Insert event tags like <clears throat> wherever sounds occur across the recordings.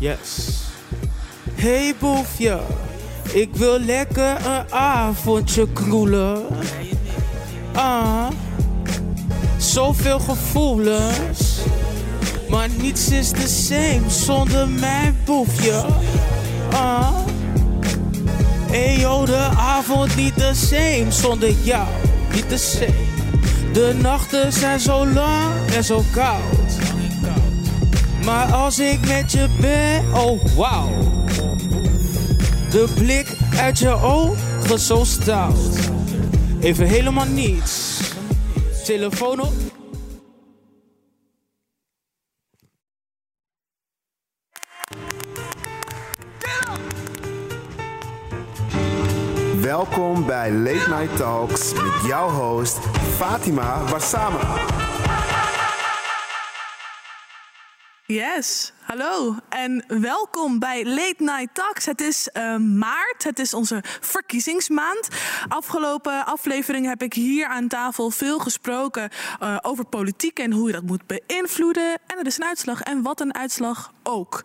Yes. Hey boefje, ik wil lekker een avondje kroelen. Ah, zoveel gevoelens. Maar niets is de same zonder mijn boefje. Ah. Hey yo, de avond niet de same zonder jou. Niet de same. De nachten zijn zo lang en zo koud. Maar als ik met je ben, oh wow. De blik uit je ogen zo stout. Even helemaal niets. Telefoon op. Welkom bij Late Night Talks met jouw host Fatima Wassama. Yes, hallo en welkom bij Late Night Talks. Het is uh, maart, het is onze verkiezingsmaand. Afgelopen aflevering heb ik hier aan tafel veel gesproken uh, over politiek en hoe je dat moet beïnvloeden. En er is een uitslag en wat een uitslag ook.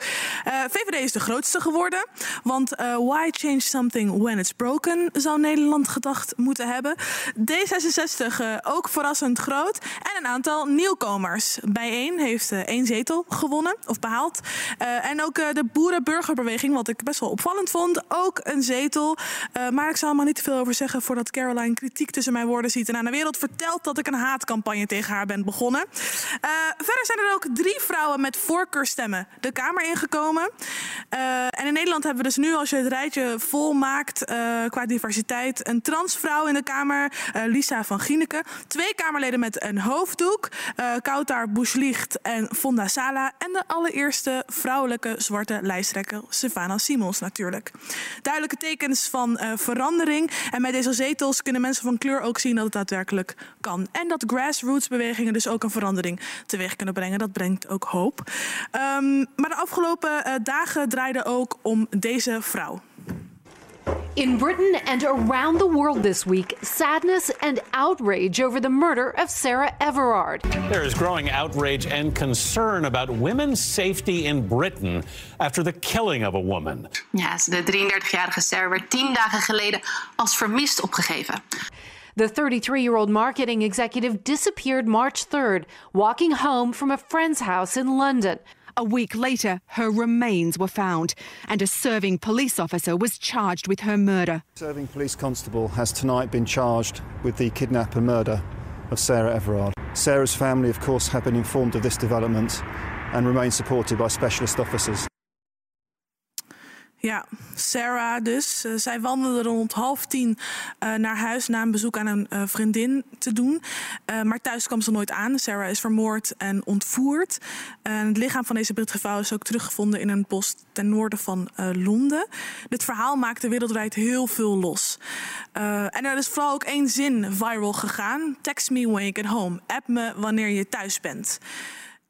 Uh, VVD is de grootste geworden, want why change something when it's broken zou Nederland gedacht moeten hebben. D66 ook verrassend groot en een aantal nieuwkomers. Bijeen heeft één zetel gewonnen of behaald. En ook de boerenburgerbeweging, wat ik best wel opvallend vond, ook een zetel. Maar ik zal er maar niet te veel over zeggen voordat Caroline kritiek tussen mijn woorden ziet en aan de wereld vertelt dat ik een haatcampagne tegen haar ben begonnen. verder zijn er ook drie vrouwen met voorkeurstemmen de Kamer ingekomen. en in Nederland hebben we dus nu, als je het rijtje vol maakt qua diversiteit, een transvrouw in de Kamer, Lisa van Gieneke. Twee Kamerleden met een hoofddoek, Kautar Bushlicht en Fonda Sala en de allereerste vrouwelijke zwarte lijsttrekker, Savannah Simons natuurlijk. Duidelijke tekens van verandering. En met deze zetels kunnen mensen van kleur ook zien dat het daadwerkelijk kan. En dat grassroots bewegingen dus ook een verandering teweeg kunnen brengen. Dat brengt ook hoop. Um, maar de afgelopen uh, dagen draaiden ook om deze vrouw. In Britain and around the world this week, sadness and outrage over the murder of Sarah Everard. There is growing outrage and concern about women's safety in Britain after the killing of a woman. Ja, de 33-jarige Sarah werd tien dagen geleden als vermist opgegeven. The 33 year old marketing executive disappeared March 3rd, walking home from a friend's house in London. A week later, her remains were found, and a serving police officer was charged with her murder. Serving police constable has tonight been charged with the kidnap and murder of Sarah Everard. Sarah's family, of course, have been informed of this development and remain supported by specialist officers. Ja, Sarah dus. Uh, zij wandelde rond half tien uh, naar huis na een bezoek aan een uh, vriendin te doen. maar thuis kwam ze nooit aan. Sarah is vermoord en ontvoerd. het lichaam van deze Britse vrouw is ook teruggevonden in een bos ten noorden van Londen. Dit verhaal maakte wereldwijd heel veel los. en er is vooral ook één zin viral gegaan. Text me when you get home. App me wanneer je thuis bent.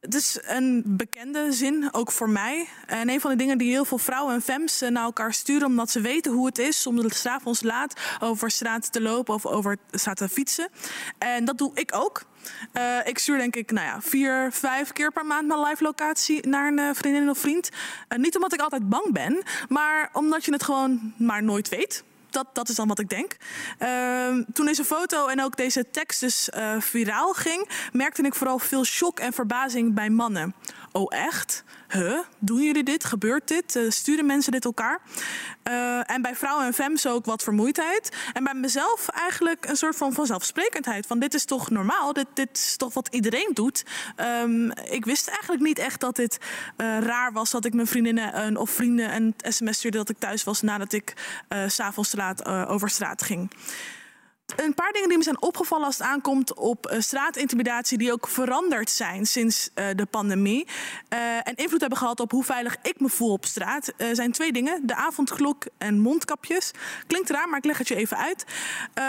Het is een bekende zin, ook voor mij. En een van de dingen die heel veel vrouwen en femmes naar elkaar sturen... omdat ze weten hoe het is om de s'avonds laat over straat te lopen... of over straat te fietsen. En dat doe ik ook. Uh, ik stuur denk ik nou ja, vier, vijf keer per maand mijn live locatie naar een uh, vriendin of vriend. Niet omdat ik altijd bang ben, maar omdat je het gewoon maar nooit weet dat, dat is dan wat ik denk. Uh, toen deze foto en ook deze tekst dus uh, viraal ging, merkte ik vooral veel shock en verbazing bij mannen. Oh echt? Huh? Doen jullie dit? Gebeurt dit? Uh, sturen mensen dit elkaar? Uh, en bij vrouwen en femmes ook wat vermoeidheid. En bij mezelf eigenlijk een soort van vanzelfsprekendheid. Van dit is toch normaal? Dit, dit is toch wat iedereen doet? Um, ik wist eigenlijk niet echt dat dit uh, raar was. Dat ik mijn vriendinnen of vrienden een sms stuurde dat ik thuis was nadat ik s'avonds laat over straat ging een paar dingen die me zijn opgevallen als het aankomt op uh, straatintimidatie, die ook veranderd zijn sinds uh, de pandemie. Uh, en invloed hebben gehad op hoe veilig ik me voel op straat. zijn twee dingen: de avondklok en mondkapjes. Klinkt raar, maar ik leg het je even uit.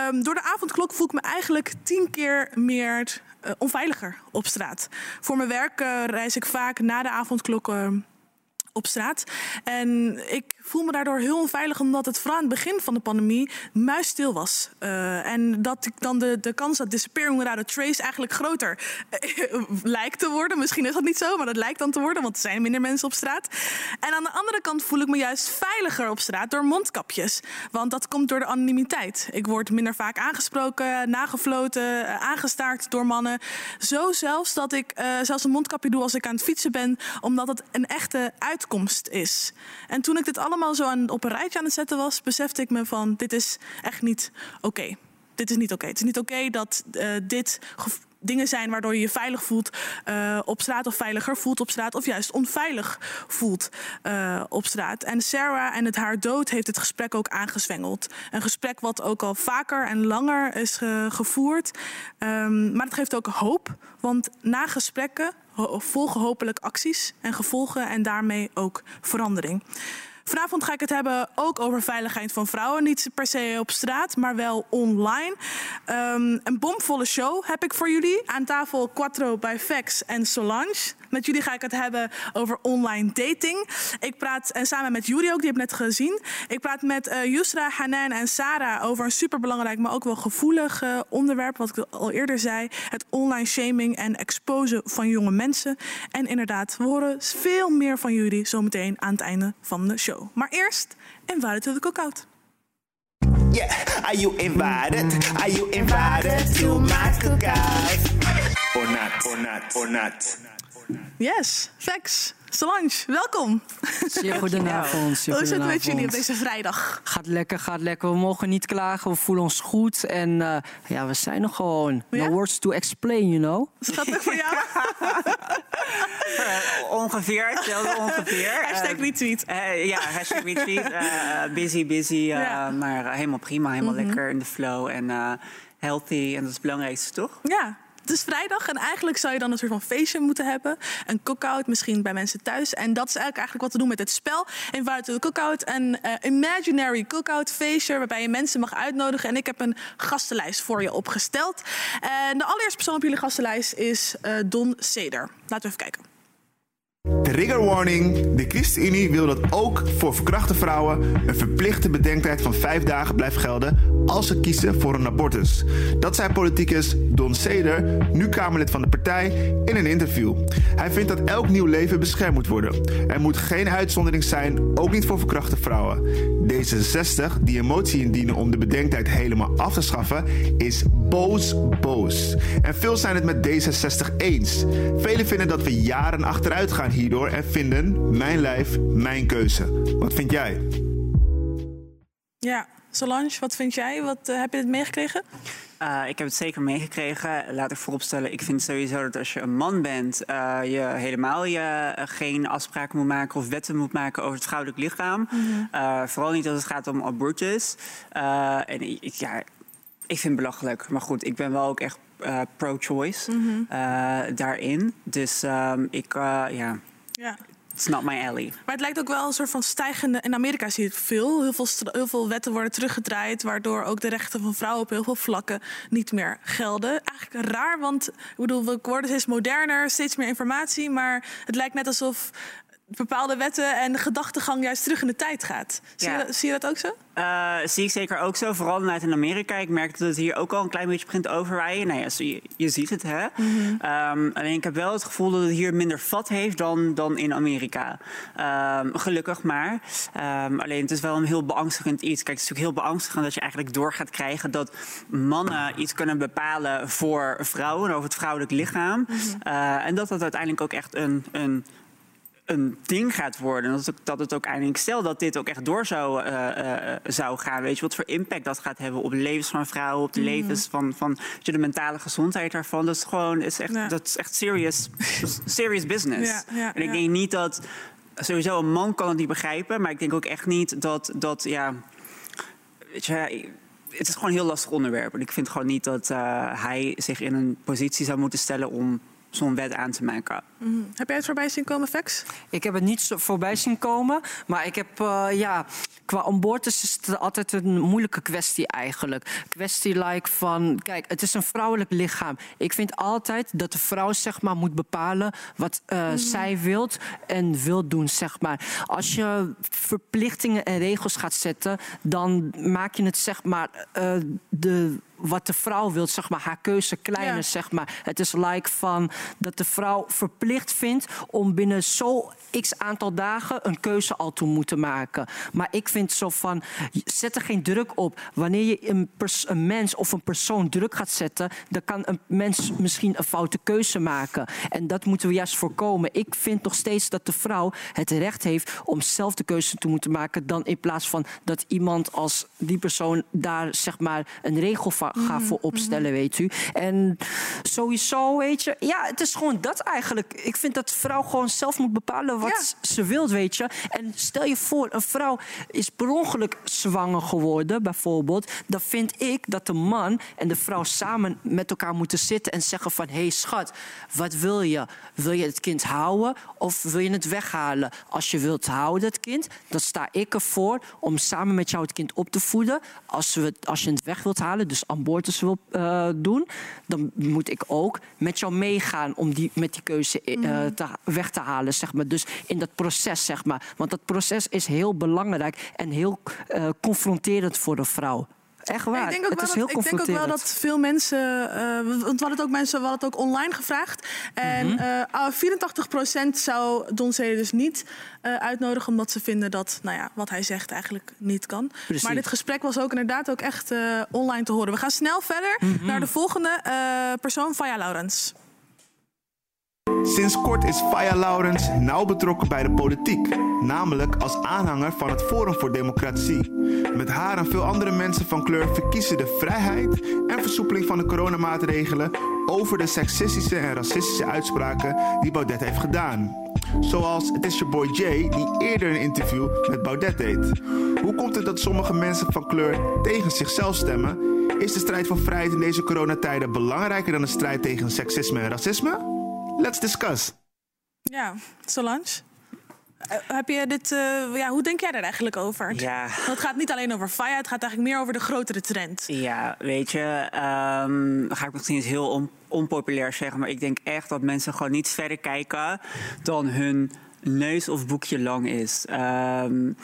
Um, door de avondklok voel ik me eigenlijk tien keer meer onveiliger op straat. Voor mijn werk reis ik vaak na de avondklok op straat. En ik voel me daardoor heel onveilig, omdat het vooral aan het begin van de pandemie muisstil was. Uh, en dat ik dan de, de kans dat disappearing without trace eigenlijk groter uh, <laughs> lijkt te worden. Misschien is dat niet zo, maar dat lijkt dan te worden, want er zijn minder mensen op straat. En aan de andere kant voel ik me juist veiliger op straat door mondkapjes. Want dat komt door de anonimiteit. Ik word minder vaak aangesproken, nagefloten, uh, aangestaard door mannen. Zo zelfs dat ik zelfs een mondkapje doe als ik aan het fietsen ben, omdat het een echte uitkomst is. En toen ik dit allemaal zo aan, op een rijtje aan het zetten was, besefte ik me van dit is echt niet oké. Dit is niet oké. Het is niet oké dat uh, dit dingen zijn waardoor je je veilig voelt uh, op straat of veiliger voelt op straat of juist onveilig voelt uh, op straat. En Sarah en het haar dood heeft het gesprek ook aangezwengeld. Een gesprek wat ook al vaker en langer is gevoerd. Um, maar het geeft ook hoop, want na gesprekken volgen hopelijk acties en gevolgen en daarmee ook verandering. Vanavond ga ik het hebben ook over veiligheid van vrouwen. Niet per se op straat, maar wel online. Um, een bomvolle show heb ik voor jullie. Aan tafel Quattro bij Vex en Solange. Met jullie ga ik het hebben over online dating. Ik praat, en samen met Juri ook, die heb ik net gezien. Ik praat met uh, Yusra, Hanan en Sarah over een superbelangrijk, maar ook wel gevoelig uh, onderwerp. Wat ik al eerder zei. Het online shaming en exposen van jonge mensen. En inderdaad, we horen veel meer van jullie zometeen aan het einde van de show. Maar eerst, invited to the cookout. Yeah, are you invited? Are you invited to my cookout? Or not, or not, or not. Yes, Vex. Solange, welkom. Zeer goedenavond. Hoe is het met jullie op deze vrijdag? Gaat lekker, gaat lekker. We mogen niet klagen, we voelen ons goed. En uh, ja, we zijn er gewoon. Ja? No words to explain, you know. Schattig voor jou? uh, ongeveer, hetzelfde ongeveer. hashtag retweet. Uh, ja, hashtag retweet. busy, busy. Ja. Maar helemaal prima, helemaal mm -hmm. lekker in de flow. En healthy, en dat is het belangrijkste, toch? Ja, het is vrijdag en eigenlijk zou je dan een soort van feestje moeten hebben. Een cookout, misschien bij mensen thuis. En dat is eigenlijk, eigenlijk wat we doen met het spel. In de Cookout, een uh, imaginary cookout feestje... waarbij je mensen mag uitnodigen. En ik heb een gastenlijst voor je opgesteld. En de allereerste persoon op jullie gastenlijst is uh, Don Seder. Laten we even kijken. Trigger warning. De ChristenUnie wil dat ook voor verkrachte vrouwen een verplichte bedenktijd van vijf dagen blijft gelden als ze kiezen voor een abortus. Dat zei politicus Don Seder, nu Kamerlid van de partij, in een interview. Hij vindt dat elk nieuw leven beschermd moet worden. Er moet geen uitzondering zijn, ook niet voor verkrachte vrouwen. D66, die een motie indienen om de bedenktijd helemaal af te schaffen, is boos boos. En veel zijn het met D66 eens. Velen vinden dat we jaren achteruit gaan hierdoor en vinden mijn lijf, mijn keuze. Wat vind jij? Ja, Solange, wat vind jij? Wat, uh, heb je het meegekregen? Uh, ik heb het zeker meegekregen. Laat ik vooropstellen, ik vind sowieso dat als je een man bent, uh, je helemaal je, uh, geen afspraken moet maken of wetten moet maken over het vrouwelijk lichaam. Mm -hmm. vooral niet als het gaat om abortus. en ik, ja, ik vind het belachelijk. Maar goed, ik ben wel ook echt pro-choice mm -hmm. daarin. Dus um, ik, ja. Ja. It's not my alley. Maar het lijkt ook wel een soort van stijgende. In Amerika zie je het veel. Heel veel, heel veel wetten worden teruggedraaid. Waardoor ook de rechten van vrouwen op heel veel vlakken niet meer gelden. Eigenlijk raar, want ik bedoel, we worden steeds moderner, steeds meer informatie. Maar het lijkt net alsof bepaalde wetten en de gedachtegang juist terug in de tijd gaat. Zie, ja. je, zie je dat ook zo? Uh, zie ik zeker ook zo, vooral vanuit in Amerika. Ik merk dat het hier ook al een klein beetje begint overrijden. Nou ja, je, je ziet het, hè. Mm -hmm. um, alleen ik heb wel het gevoel dat het hier minder vat heeft dan, dan in Amerika. Um, gelukkig maar. Um, alleen het is wel een heel beangstigend iets. Kijk, het is natuurlijk heel beangstigend dat je eigenlijk door gaat krijgen... dat mannen iets kunnen bepalen voor vrouwen, over het vrouwelijk lichaam. Mm -hmm. uh, en dat dat uiteindelijk ook echt een... een een ding gaat worden. Dat, dat het ook eindelijk, stel dat dit ook echt door zou, uh, uh, zou gaan, weet je, wat voor impact dat gaat hebben op de levens van vrouwen, op de mm. levens van, van je, de mentale gezondheid daarvan. Dat is gewoon, is echt, ja. dat is echt serious, serious business. Ja, ja, en ik denk niet dat, sowieso een man kan het niet begrijpen, maar ik denk ook echt niet dat, dat ja, weet je, het is gewoon een heel lastig onderwerp. En ik vind gewoon niet dat uh, hij zich in een positie zou moeten stellen om zo'n wet aan te maken. Mhm. Heb jij het voorbij zien komen, Vex? Ik heb het niet zo voorbij zien komen. Maar ik heb, uh, ja, qua abortus is het altijd een moeilijke kwestie eigenlijk. Kwestie like van, kijk, het is een vrouwelijk lichaam. Ik vind altijd dat de vrouw, zeg maar, moet bepalen wat uh, mm. zij wilt en wil doen, zeg maar. Als je verplichtingen en regels gaat zetten, dan maak je het, zeg maar, uh, de wat de vrouw wil, zeg maar, haar keuze kleiner, ja. zeg maar. Het is like van dat de vrouw verplicht vindt om binnen zo x aantal dagen een keuze al te moeten maken. Maar ik vind zo van, zet er geen druk op. Wanneer je een, een mens of een persoon druk gaat zetten, dan kan een mens misschien een foute keuze maken. En dat moeten we juist voorkomen. Ik vind nog steeds dat de vrouw het recht heeft om zelf de keuze te moeten maken, dan in plaats van dat iemand als die persoon daar zeg maar een regel van ga voor opstellen, weet u. En sowieso, weet je, ja, het is gewoon dat eigenlijk. Ik vind dat vrouw gewoon zelf moet bepalen wat ze wilt, weet je. En stel je voor, een vrouw is per ongeluk zwanger geworden, bijvoorbeeld. Dan vind ik dat de man en de vrouw samen met elkaar moeten zitten en zeggen van... hé hey, schat, wat wil je? Wil je het kind houden of wil je het weghalen? Als je wilt houden, het kind, dan sta ik ervoor om samen met jou het kind op te voeden. Als, we, als je het weg wilt halen, dus wil uh, doen... dan moet ik ook met jou meegaan om die, met die keuze uh, te, weg te halen, zeg maar. Dus in dat proces, zeg maar. Want dat proces is heel belangrijk en heel uh, confronterend voor de vrouw. Echt waar. Ik denk ook, het wel, is heel dat, ik denk ook wel dat veel mensen. Uh, want we hadden het ook mensen, we hadden het ook online gevraagd. En mm -hmm. uh, 84% zou Don Zede dus niet uh, uitnodigen, omdat ze vinden dat nou ja, wat hij zegt eigenlijk niet kan. Precies. Maar dit gesprek was ook inderdaad ook echt online te horen. We gaan snel verder mm -hmm. naar de volgende persoon, Faya Laurens. Sinds kort is Faya Laurens nauw betrokken bij de politiek, namelijk als aanhanger van het Forum voor Democratie. Met haar en veel andere mensen van kleur verkiezen de vrijheid en versoepeling van de coronamaatregelen over de seksistische en racistische uitspraken die Baudet heeft gedaan. Zoals het is je boy Jay die eerder een interview met Baudet deed. Hoe komt het dat sommige mensen van kleur tegen zichzelf stemmen? Is de strijd voor vrijheid in deze coronatijden belangrijker dan de strijd tegen seksisme en racisme? Let's discuss. Ja, Solange. Uh, heb je dit, uh, ja, hoe denk jij daar eigenlijk over? Ja. Want het gaat niet alleen over Faya, het gaat eigenlijk meer over de grotere trend. Ja, weet je, um, dan ga ik misschien eens heel on onpopulair zeggen, maar ik denk echt dat mensen gewoon niet verder kijken dan hun neus of boekje lang is. Um,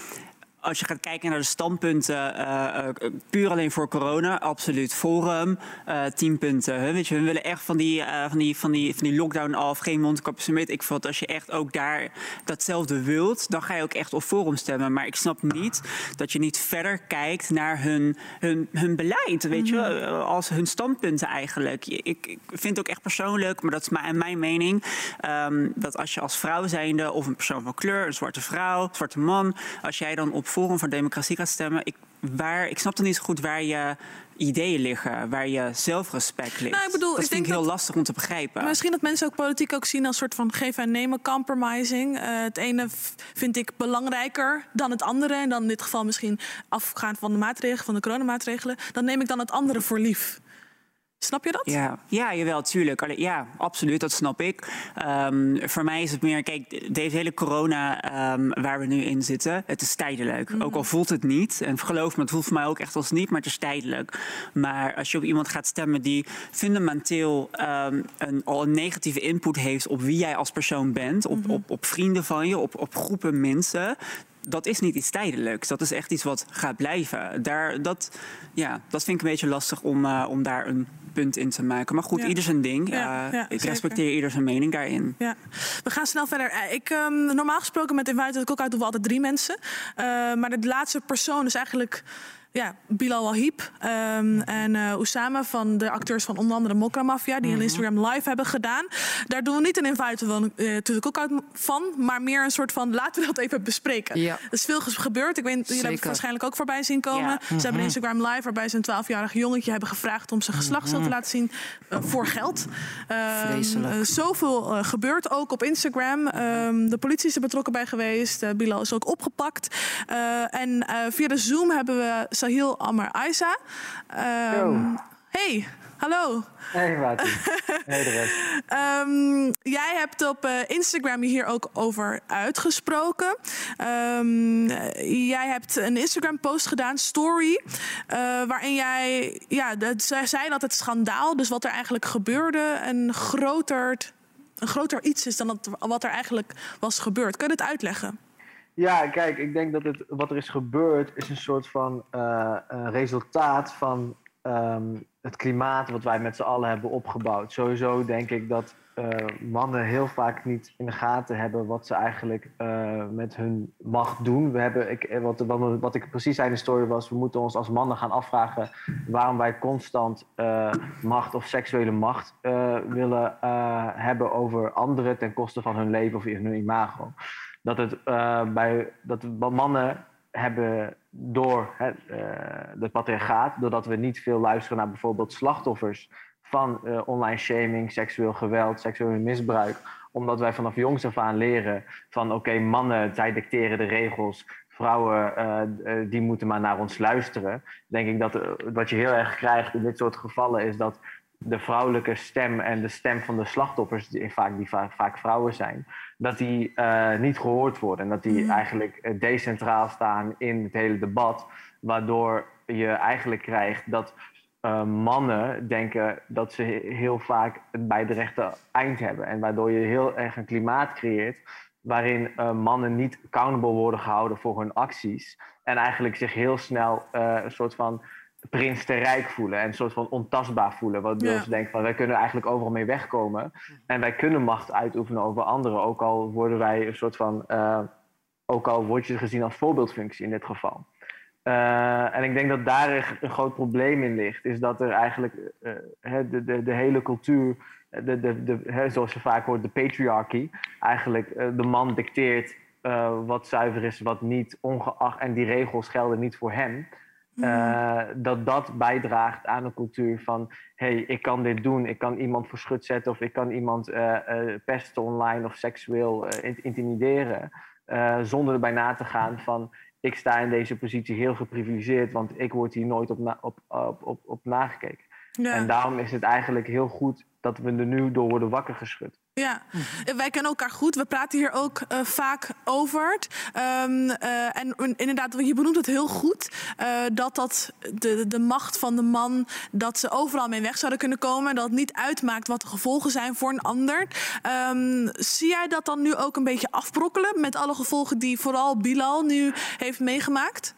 als je gaat kijken naar de standpunten, uh, uh, puur alleen voor corona, absoluut Forum, uh, tien punten. Hè? Weet je, we willen echt van die, van, die, van, die, van die lockdown af, geen mondkapjes meer. Ik vind als je echt ook daar datzelfde wilt, dan ga je ook echt op Forum stemmen. Maar ik snap niet dat je niet verder kijkt naar hun, hun, hun beleid, weet je, mm. als hun standpunten eigenlijk. Ik, ik, vind het ook echt persoonlijk, maar dat is mijn, mijn mening, um, dat als je als vrouw zijnde of een persoon van kleur, een zwarte vrouw, een zwarte man, als jij dan op Forum voor Democratie gaat stemmen. Ik, waar, ik snap dan niet zo goed waar je ideeën liggen, waar je zelfrespect ligt. Nou, ik bedoel, dat ik vind ik heel dat, lastig om te begrijpen. Misschien dat mensen ook politiek ook zien als soort van geven en nemen, compromising. Uh, het ene vind ik belangrijker dan het andere. En dan in dit geval misschien afgaan van de maatregelen, van de coronamaatregelen. Dan neem ik dan het andere voor lief. Snap je dat? Ja, ja jawel, tuurlijk. Allee, ja, absoluut, dat snap ik. Um, voor mij is het meer, kijk, deze hele corona um, waar we nu in zitten, het is tijdelijk. Mm. Ook al voelt het niet, en geloof me, het voelt voor mij ook echt als niet, maar het is tijdelijk. Maar als je op iemand gaat stemmen die fundamenteel um, een, al een negatieve input heeft op wie jij als persoon bent, op, -hmm. op, op vrienden van je, op, op groepen mensen, dat is niet iets tijdelijks. Dat is echt iets wat gaat blijven. Daar, dat, ja, dat vind ik een beetje lastig om, uh, om daar een punt in te maken. Maar goed, ja. ieder zijn ding. Ja, uh, ja, ik respecteer zeker. ieder zijn mening daarin. Ja. We gaan snel verder. Ik, um, normaal gesproken met Invite de Cookout doen we altijd drie mensen. Uh, maar de laatste persoon is eigenlijk ja, Bilal Wahib um, en uh, Oussama van de acteurs van onder andere Mokra Mafia, die een Instagram live hebben gedaan. Daar doen we niet een invite van uh, to the cookout van, maar meer een soort van laten we dat even bespreken. Ja. Er is veel gebeurd. Ik weet, jullie hebben het waarschijnlijk ook voorbij zien komen. Ja. Ze hebben een Instagram live waarbij ze een 12-jarig jongetje hebben gevraagd om zijn geslachtsdeel te laten zien uh, voor geld. Vreselijk. zoveel gebeurt ook op Instagram. Um, de politie is er betrokken bij geweest. Bilal is ook opgepakt. en via de Zoom hebben we Sahil Amar Aisa. Um, hey. Hallo. Hey. <laughs> Hey de rest. Ehm, jij hebt op eh, Instagram je hier ook over uitgesproken. Ehm, jij hebt een Instagram-post gedaan, story, eh, waarin jij ja, dat, zij zei dat het schandaal, dus wat er eigenlijk gebeurde, een groter, een groter iets is dan dat, wat er eigenlijk was gebeurd. Kun je het uitleggen? Ja, kijk, ik denk dat het, wat er is gebeurd is een soort van eh, een resultaat van ehm, het klimaat wat wij met z'n allen hebben opgebouwd. Sowieso denk ik dat eh, mannen heel vaak niet in de gaten hebben wat ze eigenlijk eh, met hun macht doen. We hebben, ik, wat, wat, ik precies zei in de story was, we moeten ons als mannen gaan afvragen waarom wij constant macht of seksuele macht willen hebben over anderen ten koste van hun leven of hun imago. Dat het bij dat mannen hebben door het, uh, de doordat we niet veel luisteren naar bijvoorbeeld slachtoffers van uh, online shaming, seksueel geweld, seksueel misbruik, omdat wij vanaf jongs af aan leren van oké, mannen, zij dicteren de regels, vrouwen, uh, die moeten maar naar ons luisteren. Denk ik dat wat je heel erg krijgt in dit soort gevallen is dat de vrouwelijke stem en de stem van de slachtoffers, die vaak, die vaak, vaak vrouwen zijn, dat die uh, niet gehoord worden. En dat die mm. eigenlijk uh, decentraal staan in het hele debat. Waardoor je eigenlijk krijgt dat uh, mannen denken dat ze heel vaak het bij de rechte eind hebben. En waardoor je heel erg een klimaat creëert waarin mannen niet accountable worden gehouden voor hun acties. En eigenlijk zich heel snel een soort van prins te rijk voelen en een soort van ontastbaar voelen. Waardoor ja. ze denken van wij kunnen eigenlijk overal mee wegkomen. En wij kunnen macht uitoefenen over anderen. Ook al worden wij een soort van. Uh, ook al word je gezien als voorbeeldfunctie in dit geval. Uh, en ik denk dat daar een groot probleem in ligt. Is dat er eigenlijk uh, de, de, de hele cultuur. De, de, de, zoals je vaak hoort, de patriarchy. Eigenlijk de man dicteert wat zuiver is, wat niet, ongeacht. En die regels gelden niet voor hem. Uh, dat dat bijdraagt aan een cultuur van: hey, ik kan dit doen, ik kan iemand voor schut zetten of ik kan iemand uh, uh, pesten online of seksueel intimideren. zonder erbij na te gaan van: ik sta in deze positie heel geprivilegeerd, want ik word hier nooit op, na op, op, op, op nagekeken. Ja. En daarom is het eigenlijk heel goed dat we er nu door worden wakker geschud. Ja, wij kennen elkaar goed. We praten hier ook uh, vaak over. Um, uh, en inderdaad, je benoemt het heel goed. Dat dat de, de macht van de man, dat ze overal mee weg zouden kunnen komen. Dat het niet uitmaakt wat de gevolgen zijn voor een ander. Um, zie jij dat dan nu ook een beetje afbrokkelen met alle gevolgen die vooral Bilal nu heeft meegemaakt?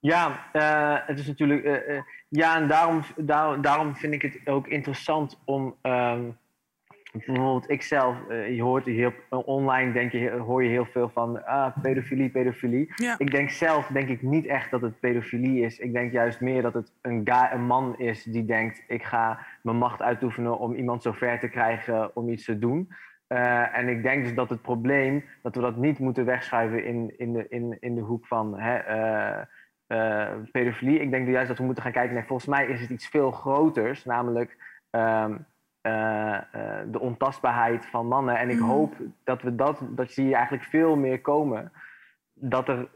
Ja, het is natuurlijk. ja, en daarom, daar, daarom vind ik het ook interessant om. Um, bijvoorbeeld ikzelf, uh, je hoort heel, online denk je, hoor je heel veel van ah, pedofilie, pedofilie. Ja. Ik denk zelf denk ik niet echt dat het pedofilie is. Ik denk juist meer dat het een, guy, een man is die denkt ik ga mijn macht uitoefenen om iemand zo ver te krijgen om iets te doen. Uh, en ik denk dus dat het probleem, dat we dat niet moeten wegschuiven in, in, de, in, in de hoek van hè, uh, pedofilie. Ik denk juist dat we moeten gaan kijken, nee, volgens mij is het iets veel groters, namelijk... Um, uh, uh, de ontastbaarheid van mannen. En ik mm. hoop dat we dat, dat zie je eigenlijk veel meer komen. Dat, er,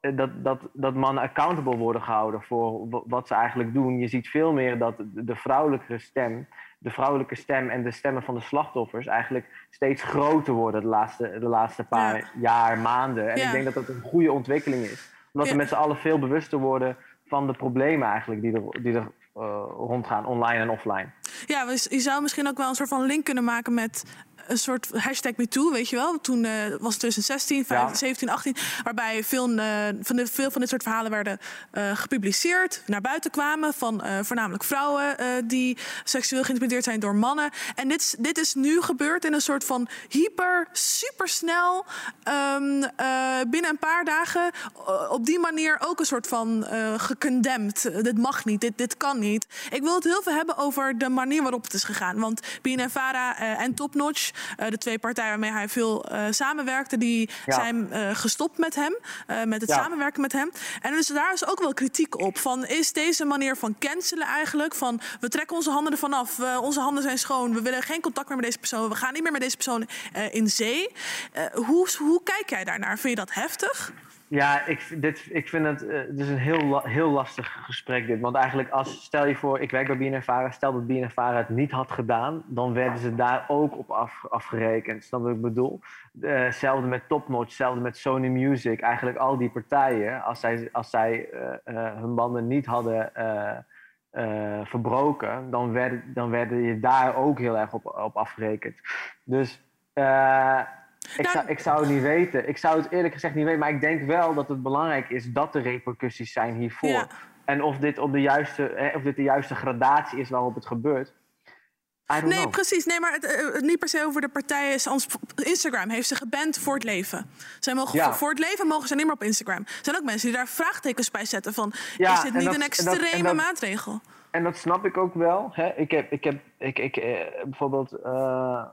eh, dat, dat, dat mannen accountable worden gehouden voor wat ze eigenlijk doen. Je ziet veel meer dat de vrouwelijke stem, de vrouwelijke stem en de stemmen van de slachtoffers eigenlijk steeds groter worden de laatste, de laatste paar ja. jaar, maanden. En ja. ik denk dat dat een goede ontwikkeling is. Omdat ja. we met z'n allen veel bewuster worden van de problemen eigenlijk die er, die er uh, rondgaan, online en offline. Ja, je zou misschien ook wel een soort van link kunnen maken met een soort hashtag MeToo, weet je wel. Toen uh, was het 2016, 15, ja. 17, 18... waarbij veel, uh, van, de, veel van dit soort verhalen werden uh, gepubliceerd... naar buiten kwamen van voornamelijk vrouwen... die seksueel geïntimideerd zijn door mannen. En dit, dit is nu gebeurd in een soort van hyper, supersnel... Um, binnen een paar dagen op die manier ook een soort van gecondemned. dit mag niet, dit, dit kan niet. Ik wil het heel veel hebben over de manier waarop het is gegaan. Want BNNVARA en Topnotch uh, de twee partijen waarmee hij veel uh, samenwerkte, die ja. zijn uh, gestopt met hem, met het ja. samenwerken met hem. En dus daar is ook wel kritiek op. Van is deze manier van cancelen eigenlijk? Van we trekken onze handen ervan af, onze handen zijn schoon, we willen geen contact meer met deze persoon, we gaan niet meer met deze persoon in zee. hoe, hoe kijk jij daarnaar? Vind je dat heftig? Ja, ik, dit, ik vind het, is een heel, heel lastig gesprek dit. Want eigenlijk, als, stel je voor, ik werk bij BNNVARA. Stel dat BNNVARA het niet had gedaan, dan werden ze daar ook op af, afgerekend. Snap wat ik bedoel? Eh, Hetzelfde met Topnotch, hetzelfde met Sony Music. Eigenlijk al die partijen, als zij, als zij eh, hun banden niet hadden verbroken, dan werden, dan werden je daar ook heel erg op, op afgerekend. Dus ik, zou, ik zou het niet weten. Ik zou het eerlijk gezegd niet weten. Maar ik denk wel dat het belangrijk is dat er repercussies zijn hiervoor. Ja. En of dit, op de juiste, hè, of dit de juiste gradatie is waarop het gebeurt. Nee, know. precies. Nee, maar het, eh, niet per se over de partijen. Instagram heeft ze geband voor het leven. Zij mogen Ja. voor, het leven mogen ze niet meer op Instagram. Er zijn ook mensen die daar vraagtekens bij zetten van... Ja, is dit niet dat- een en dat- en extreme dat- maatregel? En dat snap ik ook wel. Hè? Ik heb, ik heb ik, ik, eh, bijvoorbeeld, eh,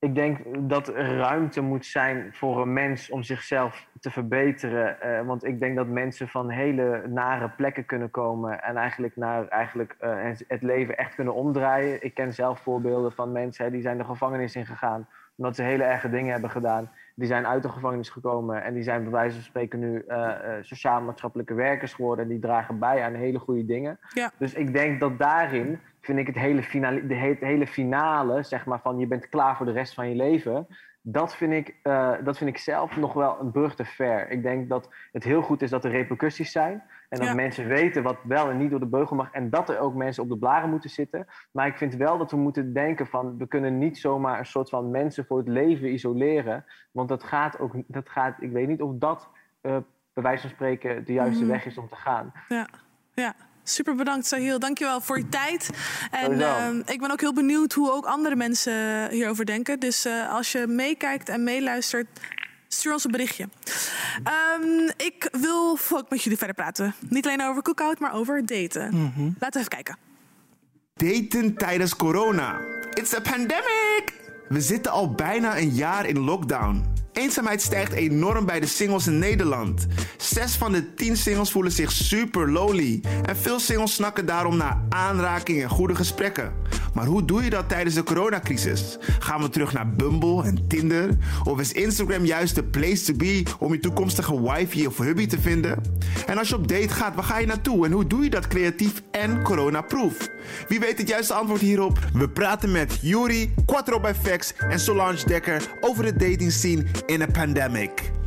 ik denk dat er ruimte moet zijn voor een mens om zichzelf te verbeteren. Eh, want ik denk dat mensen van hele nare plekken kunnen komen en eigenlijk naar eigenlijk, eh, het- leven echt kunnen omdraaien. Ik ken zelf voorbeelden van mensen hè, die zijn de gevangenis ingegaan omdat ze hele erge dingen hebben gedaan. Die zijn uit de gevangenis gekomen en die zijn bij wijze van spreken nu eh, sociaal-maatschappelijke werkers geworden. En die dragen bij aan hele goede dingen. Ja. Dus ik denk dat daarin vind ik het hele finale, de he- hele finale, zeg maar, van je bent klaar voor de rest van je leven. Dat vind, ik, eh, dat vind ik zelf nog wel een brug te ver. Ik denk dat het heel goed is dat er repercussies zijn. En dat Ja. mensen weten wat wel en niet door de beugel mag. En dat er ook mensen op de blaren moeten zitten. Maar ik vind wel dat we moeten denken van... we kunnen niet zomaar een soort van mensen voor het leven isoleren. Want dat gaat ook... Dat gaat, ik weet niet of dat eh bij wijze van spreken de juiste Mhm. weg is om te gaan. Ja, ja. Super bedankt, Sahil. Dankjewel voor je tijd. En ehm, ik ben ook heel benieuwd hoe ook andere mensen hierover denken. Dus eh, als je meekijkt en meeluistert, stuur ons een berichtje. Ehm, ik wil ook met jullie verder praten. Niet alleen over cookout, maar over daten. Laten we even kijken. Daten tijdens corona. It's a pandemic! We zitten al bijna een jaar in lockdown. Eenzaamheid stijgt enorm bij de singles in Nederland. Zes van de tien singles voelen zich super lonely. En veel singles snakken daarom naar aanraking en goede gesprekken. Maar hoe doe je dat tijdens de coronacrisis? Gaan we terug naar Bumble en Tinder? Of is Instagram juist de place to be om je toekomstige wifey of hubby te vinden? En als je op date gaat, waar ga je naartoe? En hoe doe je dat creatief en coronaproof? Wie weet het juiste antwoord hierop? We praten met Yuri, Quattro bij Vex en Solange Dekker over de dating scene in a pandemic.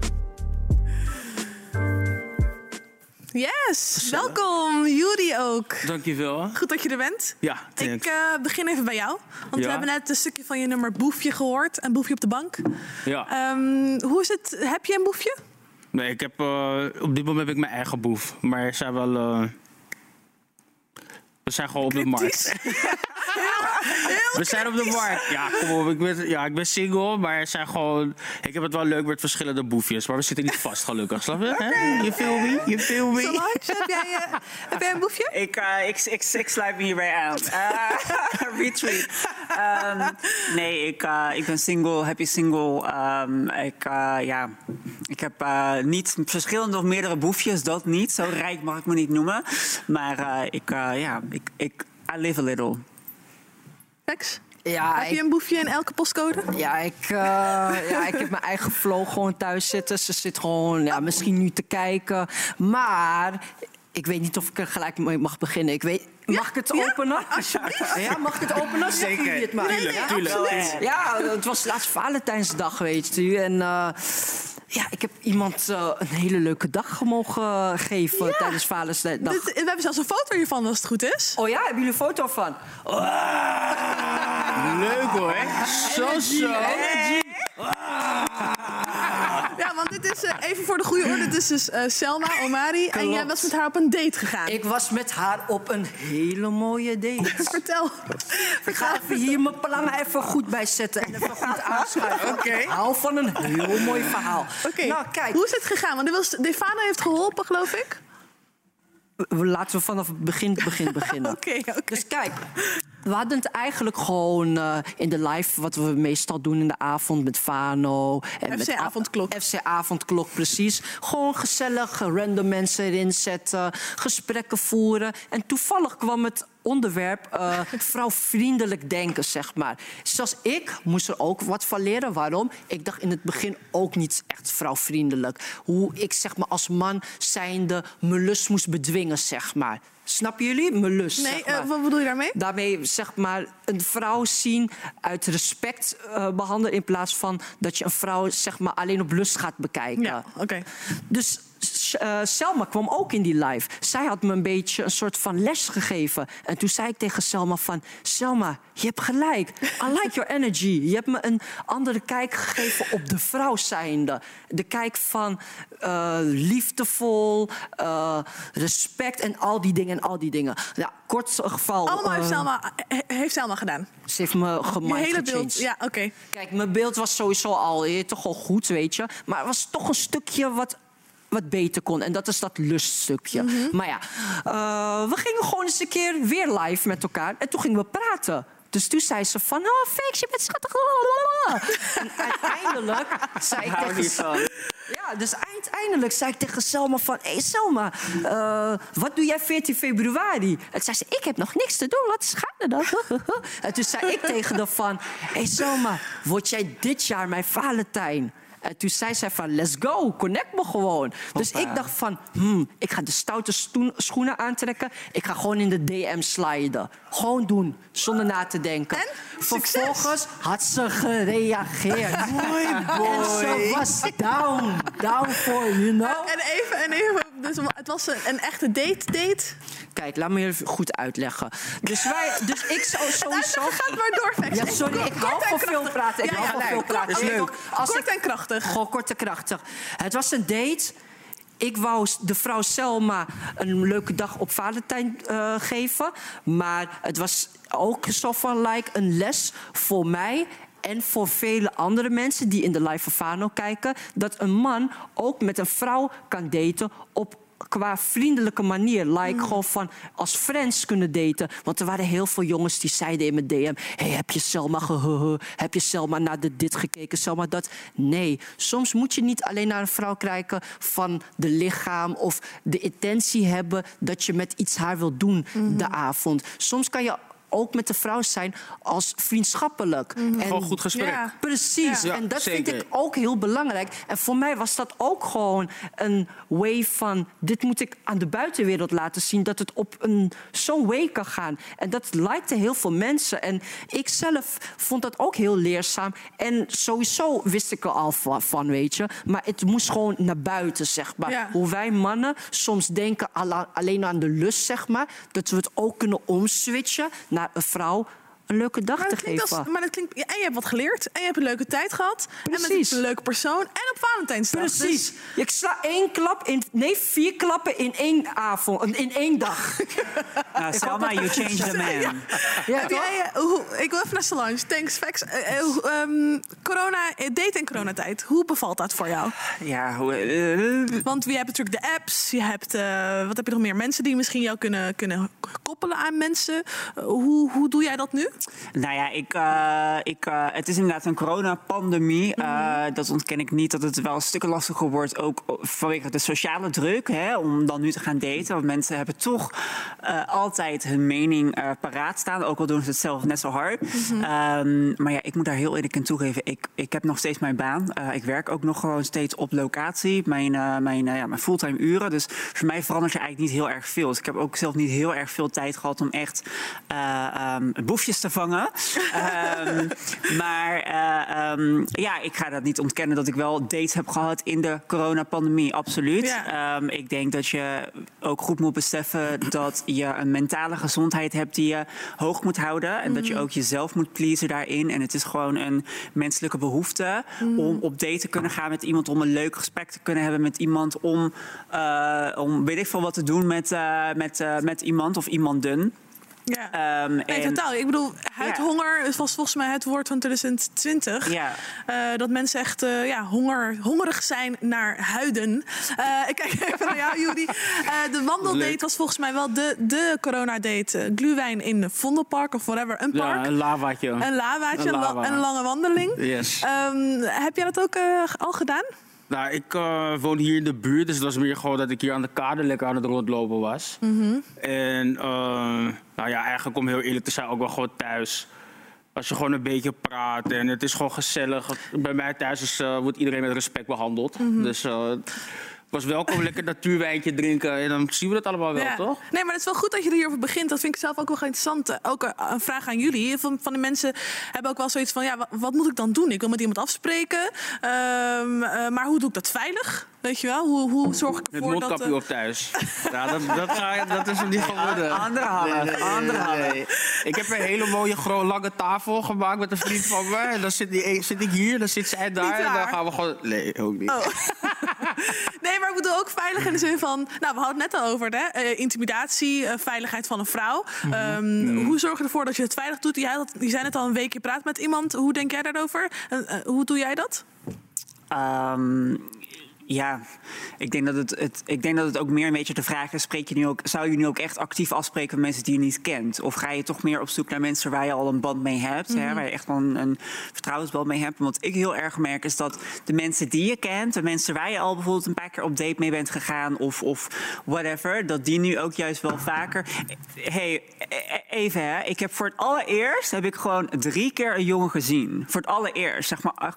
Yes, welkom. Juri ook. Dankjewel. Goed dat je er bent. Ja, Ik eh, begin even bij jou. Want Ja. we hebben net een stukje van je nummer Boefje gehoord. Een boefje op de bank. ja. Ehm, hoe is het? Heb je een boefje? Nee, ik heb, eh, op dit moment heb ik mijn eigen boef. Maar er zijn wel... eh, we zijn gewoon op de markt. <laughs> We zijn op de markt. Ja, kom op. Ik ben, ja, ik ben single, maar er zijn gewoon... Ik heb het wel leuk met verschillende boefjes. Maar we zitten niet vast, gelukkig. Snap je? Hè? Je feel me? Je feel me? Solange, heb jij, eh, heb jij een boefje? <laughs> Ik, eh, ik, ik, ik sluit me hierbij aan. Eh, <laughs> retweet. Ehm, nee, ik, eh, ik ben single, happy single. Ehm, ik, ja, ik heb eh, niet verschillende of meerdere boefjes, dat niet. Zo rijk mag ik me niet noemen. Maar eh, ik, ja, ik, ik, I live a little. Lex? Ja, heb je een boefje in elke postcode? Ja, ik, eh, <laughs> ja, ik heb mijn eigen flow gewoon thuis zitten. Ze zit gewoon ja, misschien nu te kijken. Maar ik weet niet of ik er gelijk mee mag beginnen. Ik weet, mag ik het openen? Alsjeblieft. Ja, mag ik het openen? Zeker. jullie het maar. Tuurlijk, Ja? tuurlijk. Ja, het was laatst Valentijnsdag, weet u. En eh, ja, ik heb iemand eh, een hele leuke dag mogen geven tijdens Valentijnsdag. We hebben zelfs een foto hiervan als het goed is. Oh ja, hebben jullie een foto van? Leuk hoor. Zo, zo. Ja, want dit is, eh, even voor de goede orde, dit is dus eh, Selma Omari. En jij was met haar op een date gegaan. Ik was met haar op een hele mooie date. <laughs> Vertel. Ik ga even hier mijn plangen even goed bij zetten en even goed <laughs> aanschuiven. Oké. Hou van een heel mooi verhaal. Oké, Nou, kijk. hoe is het gegaan? Want was- Defana heeft geholpen, geloof ik. Laten we vanaf het begin, begin beginnen. <laughs> Oké, oké. Dus kijk, we hadden het eigenlijk gewoon eh, in de live, wat we meestal doen in de avond met Fano. En FC met Avondklok. FC Avondklok, precies. Gewoon gezellig, random mensen erin zetten, gesprekken voeren. En toevallig kwam het onderwerp eh, <laughs> vrouwvriendelijk denken, zeg maar. Zoals ik moest er ook wat van leren. Waarom? Ik dacht in het begin ook niet echt vrouwvriendelijk. Hoe ik zeg maar als man zijnde mijn lust moest bedwingen, zeg maar. Snappen jullie? Mijn lust. Nee, zeg maar. eh, wat bedoel je daarmee? Daarmee zeg maar een vrouw zien uit respect eh, behandelen in plaats van dat je een vrouw zeg maar alleen op lust gaat bekijken. Ja, oké. Dus eh, Selma kwam ook in die live. Zij had me een beetje een soort van les gegeven. En toen zei ik tegen Selma van... Selma, je hebt gelijk. I like your energy. Je hebt me een andere kijk gegeven op de vrouw zijnde. De kijk van eh, liefdevol, eh, respect en al die dingen en al die dingen. Ja, kort geval... Allemaal heeft Selma, he- heeft Selma gedaan. Ze heeft me Je gemind hele beeld. Ja, oké. Kijk, mijn beeld was sowieso al eh, toch al goed, weet je. Maar er was toch een stukje wat, wat beter kon. En dat is dat luststukje. Maar ja, eh, we gingen gewoon eens een keer weer live met elkaar. En toen gingen we praten. Dus toen zei ze van, oh Fix, je bent schattig. <laughs> En uiteindelijk zei ik Hou tegen niet van. ja, dus uiteindelijk zei ik tegen Selma van... Hé hey Selma, eh, wat doe jij 14 februari? En zei ze, ik heb nog niks te doen, wat is gaande dan? <laughs> en toen zei ik tegen haar van... Hé hey Selma, word jij dit jaar mijn Valentijn? En toen zei zij van, let's go, connect me gewoon. Dus ik dacht van, hmm, ik ga de stoute stoen- schoenen aantrekken. Ik ga gewoon in de DM sliden. Gewoon doen, zonder na te denken. En? Vervolgens had ze gereageerd. <laughs> Mooi, En boy. ze was down, down for, you know? En even, en even dus het was een, een echte date-date. Kijk, laat me even goed uitleggen. Dus, wij, dus ik zou sowieso... Gaat maar door, Vex. Ja, sorry, ik hou van veel praten. Ik Ja, hou van veel praten. is Je weet leuk. als Kort en krachtig. Gewoon kort en krachtig. Het was een date. Ik wou de vrouw Selma een leuke dag op Valentijn eh, geven. Maar het was ook zo van like een les voor mij en voor vele andere mensen die in de Live of Fano kijken... dat een man ook met een vrouw kan daten op qua vriendelijke manier. Like gewoon van als friends kunnen daten. Want er waren heel veel jongens die zeiden in mijn DM... Hey, heb je Selma gehuhu? Heb je Selma naar de dit gekeken? Selma dat? Nee. Soms moet je niet alleen naar een vrouw kijken van de lichaam... of de intentie hebben dat je met iets haar wil doen de avond. Soms kan je ook met de vrouw zijn als vriendschappelijk. En Gewoon goed gesprek. Ja. Precies. Ja, en dat vind ik ook heel belangrijk. En voor mij was dat ook gewoon een way van... dit moet ik aan de buitenwereld laten zien... dat het op een zo'n way kan gaan. En dat lijkte heel veel mensen. En ik zelf vond dat ook heel leerzaam. En sowieso wist ik er al van, weet je. Maar het moest gewoon naar buiten, zeg maar. Ja. Hoe wij mannen soms denken alleen aan de lust, zeg maar... dat we het ook kunnen omswitchen naar vrouw... een leuke dag Maar te geven. als, maar dat klinkt, en je hebt wat geleerd. En je hebt een leuke tijd gehad. En Precies. met een leuke persoon. En op Valentijnsdag. Precies. Dus- Ik sla één klap in... Nee, vier klappen in één avond. In één dag. <laughs> Nou, Selma, you changed the man. Ja, Heb toch? jij, eh, hoe, ik wil even naar Solange. Thanks, Fax. Eh, eh, ehm, corona, date in coronatijd. Hoe bevalt dat voor jou? Ja, hoe, Want je hebt natuurlijk de apps. Je hebt, eh, wat heb je nog meer? Mensen die misschien jou kunnen, kunnen koppelen aan mensen. Hoe, hoe doe jij dat nu? Nou ja, ik, eh, ik, eh, het is inderdaad een coronapandemie. Eh, dat ontken ik niet, dat het wel een stuk lastiger wordt. Ook vanwege de sociale druk, hè, om dan nu te gaan daten. Want mensen hebben toch altijd hun mening paraat staan. Ook al doen ze het zelf net zo hard. Ehm, maar ja, ik moet daar heel eerlijk in toegeven. Ik, ik heb nog steeds mijn baan. Ik werk ook nog gewoon steeds op locatie. Mijn, mijn, ja, mijn fulltime uren. Dus voor mij verandert er eigenlijk niet heel erg veel. Dus ik heb ook zelf niet heel erg veel tijd gehad om echt ehm, boefjes te vangen. <laughs> Ehm, maar eh, ehm, ja, ik ga dat niet ontkennen dat ik wel dates heb gehad in de coronapandemie. Absoluut. Ehm, ik denk dat je ook goed moet beseffen dat je een mentale gezondheid hebt die je hoog moet houden. En dat je ook jezelf moet pleasen daarin. En het is gewoon een menselijke behoefte om op date te kunnen gaan met iemand. Om een leuk gesprek te kunnen hebben met iemand. Om, eh, om weet ik veel wat te doen met, eh, met, met iemand of iemanden. Ja. Ehm, Nee, en- totaal. Ik bedoel, huidhonger was volgens mij het woord van 2020. Ja. Eh, dat mensen echt eh, ja, honger, hongerig zijn naar huiden. Eh, ik kijk <laughs> even naar jou, Judy. Eh, de wandeldate Leuk. was volgens mij wel de, de coronadate. Gluwijn in de Vondelpark of whatever, een park. Ja, een lavaatje. Een lavaatje, Een een, la- lava. een lange wandeling. Yes. Ehm, heb jij dat ook al gedaan? Nou, ik eh, woon hier in de buurt, dus het was meer gewoon dat ik hier aan de kade lekker aan het rondlopen was. Mhm. En eh, nou ja, eigenlijk om heel eerlijk te zijn, ook wel gewoon thuis. Als je gewoon een beetje praat en het is gewoon gezellig. Bij mij thuis is, eh, wordt iedereen met respect behandeld. Mhm. Dus eh, het was welkom lekker natuurwijntje drinken en dan zien we dat allemaal wel, Ja. toch? Nee, maar het is wel goed dat je er hierover begint. Dat vind ik zelf ook wel interessant. Eh, Ook een, een vraag aan jullie. Veel van de mensen hebben ook wel zoiets van... ja, wat, wat moet ik dan doen? Ik wil met iemand afspreken. Ehm, eh, maar hoe doe ik dat veilig? Weet je wel? Hoe, hoe zorg ik Met ervoor dat... mondkapje eh, op thuis. <laughs> ja, dat, dat, ga, dat is hem niet geworden. anderhalf, anderhalf. Ik heb een hele mooie lange tafel gemaakt met een vriend van me. En dan zit, die, zit ik hier, dan zit zij daar. En dan gaan we gewoon... Nee, ook niet. Oh. <laughs> Nee, maar ik bedoel ook veilig in de zin van... Nou, we hadden het net al over, hè? eh, intimidatie, eh, veiligheid van een vrouw. Mhm. Ehm, Hoe zorg je ervoor dat je het veilig doet? Jij, had- je zei net al een weekje praat met iemand. Hoe denk jij daarover? Hoe doe jij dat? Ehm, ja, ik denk, dat het, het, ik denk dat het ook meer een beetje de vraag is: spreek je nu ook, zou je nu ook echt actief afspreken met mensen die je niet kent? Of ga je toch meer op zoek naar mensen waar je al een band mee hebt, hè, Mhm. waar je echt wel een, een vertrouwensband mee hebt? Want wat ik heel erg merk is dat de mensen die je kent, de mensen waar je al bijvoorbeeld een paar keer op date mee bent gegaan of, of whatever, dat die nu ook juist wel vaker. hey, e- even hè, ik heb voor het allereerst heb ik gewoon drie keer een jongen gezien. Voor het allereerst, zeg maar.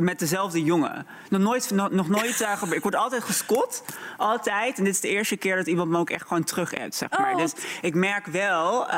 Gewoon met dezelfde jongen. Nog nooit, nog, nog nooit uh, gebeurd. Ik word altijd gespot. Altijd. En dit is de eerste keer dat iemand me ook echt gewoon terug hebt, zeg maar. Oh. Dus ik merk wel... eh,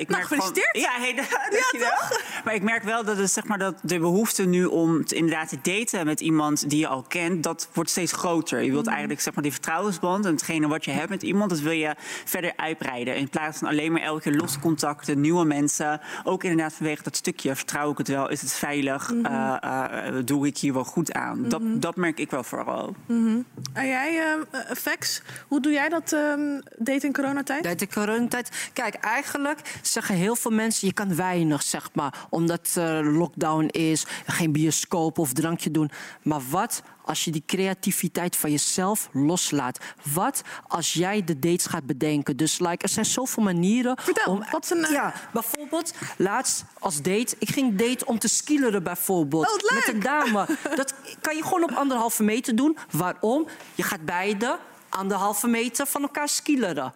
ik Nou, merk gewoon- gefeliciteerd. ja, hey, <laughs> dankjewel. Maar ik merk wel dat, het, zeg maar, dat de behoefte nu om te, inderdaad te daten met iemand die je al kent, dat wordt steeds groter. Je wilt Mhm. eigenlijk zeg maar, die vertrouwensband en hetgene wat je hebt met iemand, dat wil je verder uitbreiden. In plaats van alleen maar elke keer losse contacten, nieuwe mensen. Ook inderdaad vanwege dat stukje, vertrouw ik het wel, is het veilig, eh, eh, doe ik hier wel goed aan. Dat, Mhm. dat merk ik wel vooral. Mhm. En jij, Vex, hoe doe jij dat ehm daten in coronatijd? Tijd in coronatijd. Kijk, eigenlijk zeggen heel veel mensen... je kan weinig, zeg maar, omdat eh, lockdown is... geen bioscoop of drankje doen. Maar wat als je die creativiteit van jezelf loslaat? Wat als jij de dates gaat bedenken? Dus like, er zijn zoveel manieren om... wat een... Ja, bijvoorbeeld, laatst als date... ik ging date om te skileren bijvoorbeeld. Oh, met een dame. <laughs> Dat kan je gewoon op anderhalve meter doen. Waarom? Je gaat beide anderhalve meter van elkaar skileren.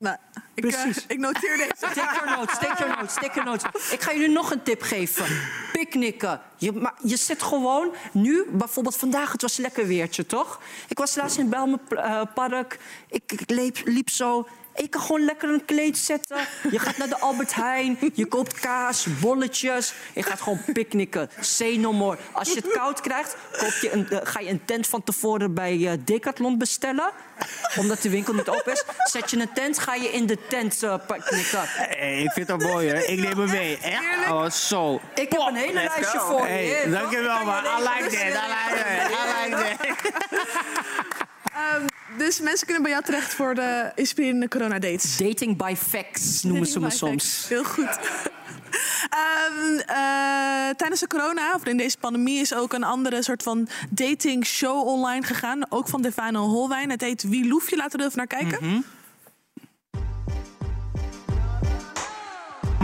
Nou, ik, eh, Precies. ik noteer deze. <laughs> Take your notes, take your notes, take your notes. Ik ga jullie nog een tip geven. Picknicken. Je, maar je zit gewoon nu, bijvoorbeeld vandaag, het was lekker weertje, toch? Ik was laatst in Belmenpark. Ik, ik liep, liep zo. Je kan gewoon lekker een kleed zetten. Je gaat naar de Albert Heijn. Je koopt kaas, bolletjes. Je gaat gewoon picknicken. Say no more. Als je het koud krijgt, koop je een, eh, ga je een tent van tevoren bij eh, Decathlon bestellen. Omdat de winkel niet open is. Zet je een tent, ga je in de tent eh, picknicken. Hey, ik vind dat mooi, hè? Ik neem hem mee. Echt? Oh, zo. Ik heb een hele lijstje go. voor je. Hey, dankjewel, Ik man. I like that, I like that, I like that. Ehm, dus mensen kunnen bij jou terecht voor de inspirerende coronadates. Dating by facts noemen ze me soms. facts. Heel goed. <laughs> Ehm, eh, tijdens de corona, of in deze pandemie, is ook een andere soort van dating show online gegaan. Ook van Defano Holwijn. Het heet Wie Loef je? Laten we er even naar kijken. Mhm.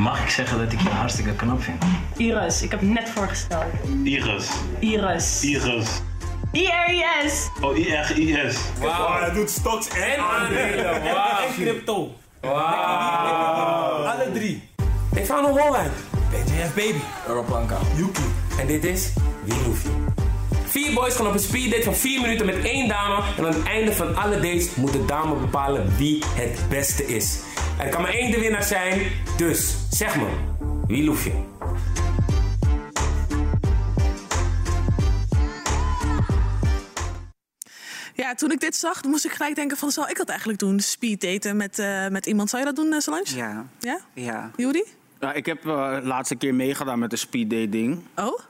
Mag ik zeggen dat ik je hartstikke knap vind? Iris, ik heb net voorgesteld. Iris. Iris. Iris. I-R-I-S. Oh, I-R-I-S. Wauw, hij doet stocks en aandelen. Wauw. En crypto. Wauw. Alle drie. Ik van een Holland. BJF Baby. Rob Blanca. Yuki. En dit is Wie Loef je? Vier boys gaan op een speeddate van 4 minuten met één dame. En aan het einde van alle dates moet de dame bepalen wie het beste is. Er kan maar één de winnaar zijn. Dus zeg me, wie loef je? <laughs> Ja, toen ik dit zag, moest ik gelijk denken van... zal ik dat eigenlijk doen? Speed daten met, eh, met iemand. Zou je dat doen, uh, Solange? Ja. Ja? Ja. Ja, ik heb uh, de laatste keer meegedaan met de speed dating. Oh?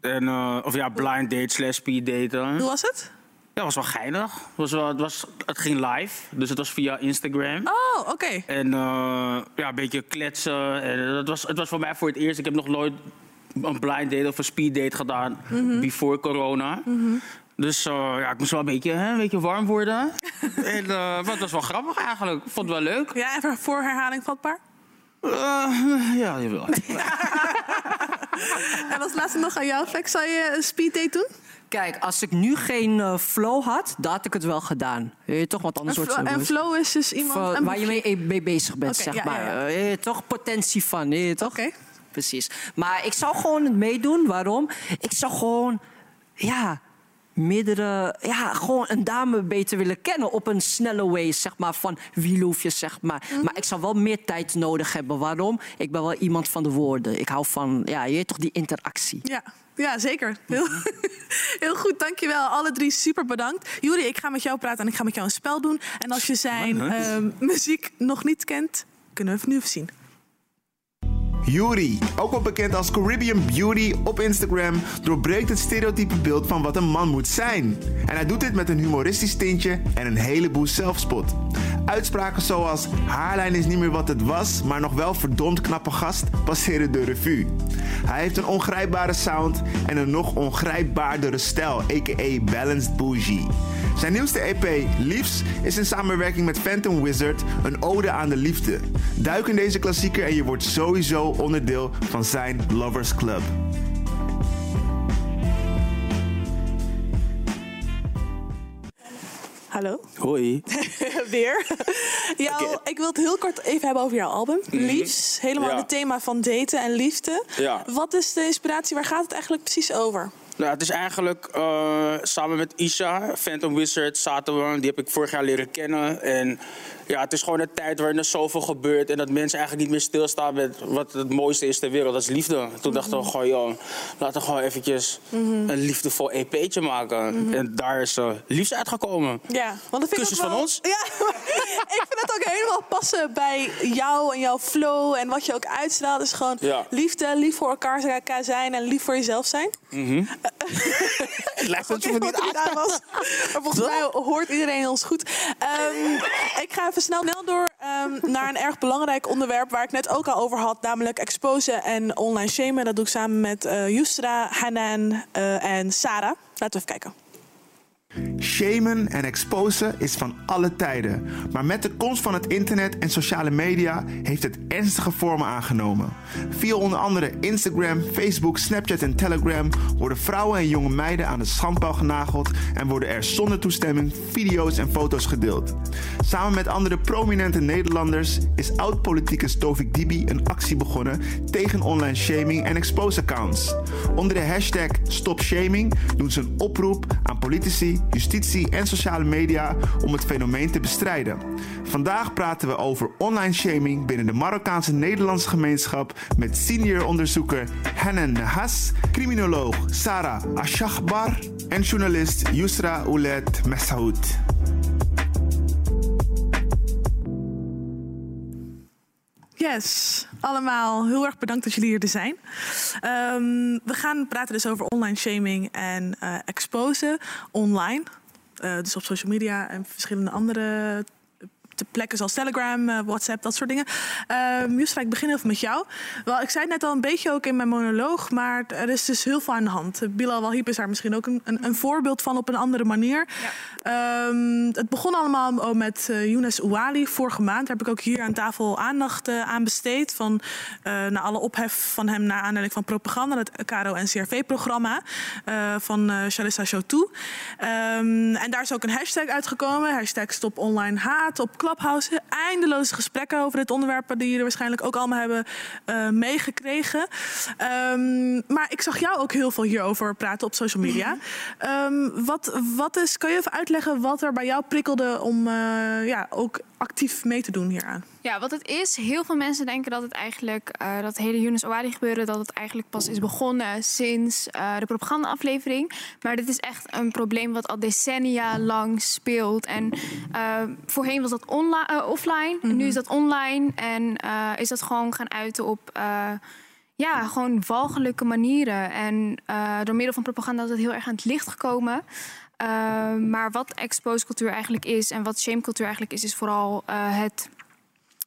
En, uh, of ja, blind date slash speed daten. Hoe was het? Ja, was wel geinig. Het, was wel, het, was, het ging live, dus het was via Instagram. Oh, oké. En uh, ja, een beetje kletsen. En het, was, het was voor mij voor het eerst. Ik heb nog nooit een blind date of een speed date gedaan mm -hmm. before corona. Mm -hmm. Dus uh, ja, ik moest wel een beetje, hè, een beetje warm worden. <laughs> en, uh, maar het was wel grappig eigenlijk. Ik vond het wel leuk. Ja, even voor herhaling vatbaar? Uh, ja, jawel. <laughs> En als laatste nog aan jou, Flex. Zou je een speeddate doen? Kijk, als ik nu geen eh, flow had, dan had ik het wel gedaan. Weet je toch? Want anders wordt en flow is dus iemand- waar je mee, mee bezig bent, Oké, zeg ja, maar. ja, ja. Eh, weet je toch? Potentie van, weet je toch? Precies. Maar ik zou gewoon het meedoen. Waarom? Ik zou gewoon, ja, meerdere, ja, gewoon een dame beter willen kennen op een snelle way, zeg maar, van wielhoefjes, zeg maar. Mhm. Maar ik zou wel meer tijd nodig hebben. Waarom? Ik ben wel iemand van de woorden. Ik hou van, ja, je weet toch, die interactie. Ja, ja zeker. Heel, <laughs> heel goed, dankjewel. Alle drie super bedankt. Juri, ik ga met jou praten en ik ga met jou een spel doen. En als je zijn ehm, muziek nog niet kent, kunnen we het nu even zien. Yuri, ook wel bekend als Caribbean Beauty op Instagram, doorbreekt het stereotype beeld van wat een man moet zijn. En hij doet dit met een humoristisch tintje en een heleboel zelfspot. Uitspraken zoals haarlijn is niet meer wat het was, maar nog wel verdomd knappe gast passeren de revue. Hij heeft een ongrijpbare sound en een nog ongrijpbaardere stijl, a.k.a. Balanced Bougie. Zijn nieuwste EP, Liefs, is in samenwerking met Phantom Wizard een ode aan de liefde. Duik in deze klassieker en je wordt sowieso onderdeel van zijn Lovers Club. Hallo. Hoi. <laughs> Weer. Jou, Ik wil het heel kort even hebben over jouw album. Liefs. Helemaal Ja. het thema van daten en liefde. Ja. Wat is de inspiratie? Waar gaat het eigenlijk precies over? Nou, het is eigenlijk eh, samen met Isha, Phantom Wizard, zaten we. Die heb ik vorig jaar leren kennen. En ja, het is gewoon een tijd waarin er zoveel gebeurt. En dat mensen eigenlijk niet meer stilstaan met wat het mooiste is ter wereld. Dat is liefde. Toen dachten we gewoon, joh, laten we gewoon eventjes Mhm. een liefdevol EP'tje maken. Mhm. En daar is uh, liefst uitgekomen. Ja, want dat vind Kussens ik ook van wel- ons. Ja, <laughs> ik vind het ook helemaal passen bij jou en jouw flow en wat je ook uitstraalt. is gewoon Ja. liefde, lief voor elkaar zijn en lief voor jezelf zijn. Mhm. <laughs> <laughs> Het lijkt Oké, wat er gedaan was. Maar volgens mij hoort iedereen ons goed. Ehm, ik ga even snel, snel door ehm, <laughs> naar een erg belangrijk onderwerp waar ik net ook al over had, namelijk exposen en online shamen. Dat doe ik samen met eh Yusra, Hanan eh, en Sarah. Laten we even kijken. Shamen en exposen is van alle tijden. Maar met de komst van het internet en sociale media heeft het ernstige vormen aangenomen. Via onder andere Instagram, Facebook, Snapchat en Telegram worden vrouwen en jonge meiden aan de schandpaal genageld en worden er zonder toestemming video's en foto's gedeeld. Samen met andere prominente Nederlanders is oud-politicus Tovik Dibi een actie begonnen tegen online shaming en expose accounts. Onder de hashtag Stop Shaming doen ze een oproep aan politici, justitie en sociale media om het fenomeen te bestrijden. Vandaag praten we over online shaming binnen de Marokkaanse Nederlandse gemeenschap met senior onderzoeker Hanan Nahas, criminoloog Sarah Ashachbar en journalist Yusra Oulet Messaoud. Yes, allemaal heel erg bedankt dat jullie hier zijn. Ehm, we gaan praten dus over online shaming en eh exposen online. Eh, dus op social media en verschillende andere plekken zoals Telegram, eh, WhatsApp, dat soort dingen. Um, Justra, ik begin even met jou. Wel, ik zei het net al een beetje ook in mijn monoloog, maar er is dus heel veel aan de hand. Bilal Wahib is daar misschien ook een, een, een voorbeeld van op een andere manier. Ehm, het begon allemaal al met eh Younes Ouali vorige maand. Daar heb ik ook hier aan tafel aandacht eh, aan besteed. Van eh naar alle ophef van hem naar aanleiding van propaganda. Het KRO-NCRV-programma eh, van eh Charissa Choutou. Ehm, en daar is ook een hashtag uitgekomen. Hashtag Stop Online Haat op Clubhouse. Eindeloze gesprekken over dit onderwerp die jullie waarschijnlijk ook allemaal hebben eh, meegekregen. Ehm, maar ik zag jou ook heel veel hierover praten op social media. Ehm, wat, wat is, kan je even uitleggen wat er bij jou prikkelde om eh, ja, ook actief mee te doen hieraan? Ja, wat het is, heel veel mensen denken dat het eigenlijk, eh, dat hele Yunus Ouadi gebeuren, dat het eigenlijk pas is begonnen sinds eh, de propaganda-aflevering. Maar dit is echt een probleem wat al decennia lang speelt. En eh, voorheen was dat offline, en nu is dat online. En is dat gewoon gaan uiten op. ja, gewoon walgelijke manieren. En door middel van propaganda is het heel erg aan het licht gekomen. Uh, maar wat expose cultuur eigenlijk is en wat shame cultuur eigenlijk is, is vooral uh, het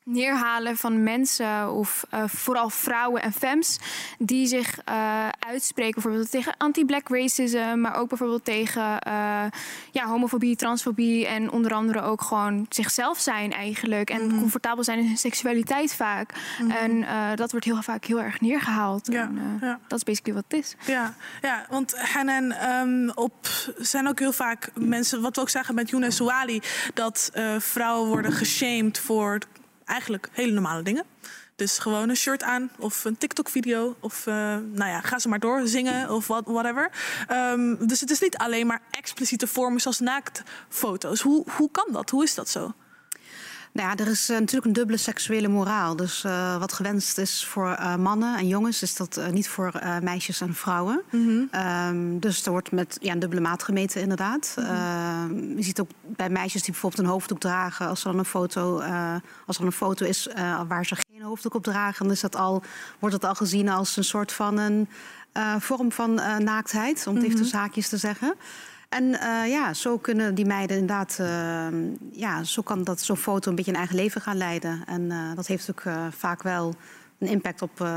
neerhalen van mensen, of eh, vooral vrouwen en femmes, die zich eh, uitspreken bijvoorbeeld tegen anti-black racism, maar ook bijvoorbeeld tegen eh, ja, homofobie, transfobie en onder andere ook gewoon zichzelf zijn eigenlijk en comfortabel zijn in hun seksualiteit vaak. Mhm. En dat wordt heel vaak heel erg neergehaald. Ja, En, ja. Dat is basically wat het is. Ja, ja want Hanan, ehm op zijn ook heel vaak mensen, wat we ook zeggen met Younes Ouali, dat vrouwen worden geshamed voor eigenlijk hele normale dingen. Dus gewoon een shirt aan of een TikTok-video of eh, nou ja, ga ze maar door zingen of wat, whatever. Ehm, dus het is niet alleen maar expliciete vormen zoals naaktfoto's. Hoe, hoe kan dat? Hoe is dat zo? Nou ja, er is eh, natuurlijk een dubbele seksuele moraal. Dus eh, wat gewenst is voor eh, mannen en jongens, is dat niet voor meisjes en vrouwen. Ehm, dus er wordt met ja, een dubbele maat gemeten, inderdaad. Ehm, je ziet ook bij meisjes die bijvoorbeeld een hoofddoek dragen, als er dan een foto, als er een foto is waar ze geen hoofddoek op dragen, dan is dat al, wordt dat al gezien als een soort van een vorm van naaktheid, om het even Mhm. tussen haakjes te zeggen. En eh, ja, zo kunnen die meiden inderdaad, eh, ja, zo kan dat zo'n foto een beetje een eigen leven gaan leiden. En eh, dat heeft ook vaak wel een impact op,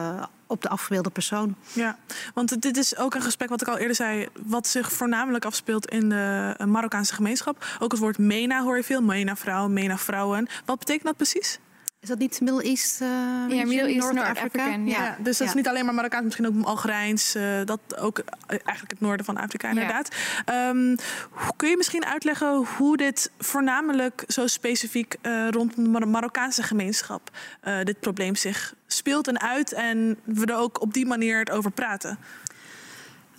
op de afgebeelde persoon. Ja, want dit is ook een gesprek wat ik al eerder zei, wat zich voornamelijk afspeelt in de Marokkaanse gemeenschap. Ook het woord MENA hoor je veel, MENA vrouw, MENA vrouwen. Wat betekent dat precies? Is dat niet Middle East? eh, region, Middle East, North North Africa? African, Ja, dus dat is Ja. niet alleen maar Marokkaans, misschien ook Algerijns. eh, dat ook eh, eigenlijk het noorden van Afrika inderdaad. Ehm, hoe- kun je misschien uitleggen hoe dit voornamelijk zo specifiek eh, rondom de Mar- Marokkaanse gemeenschap eh, dit probleem zich speelt en uit en we er ook op die manier het over praten?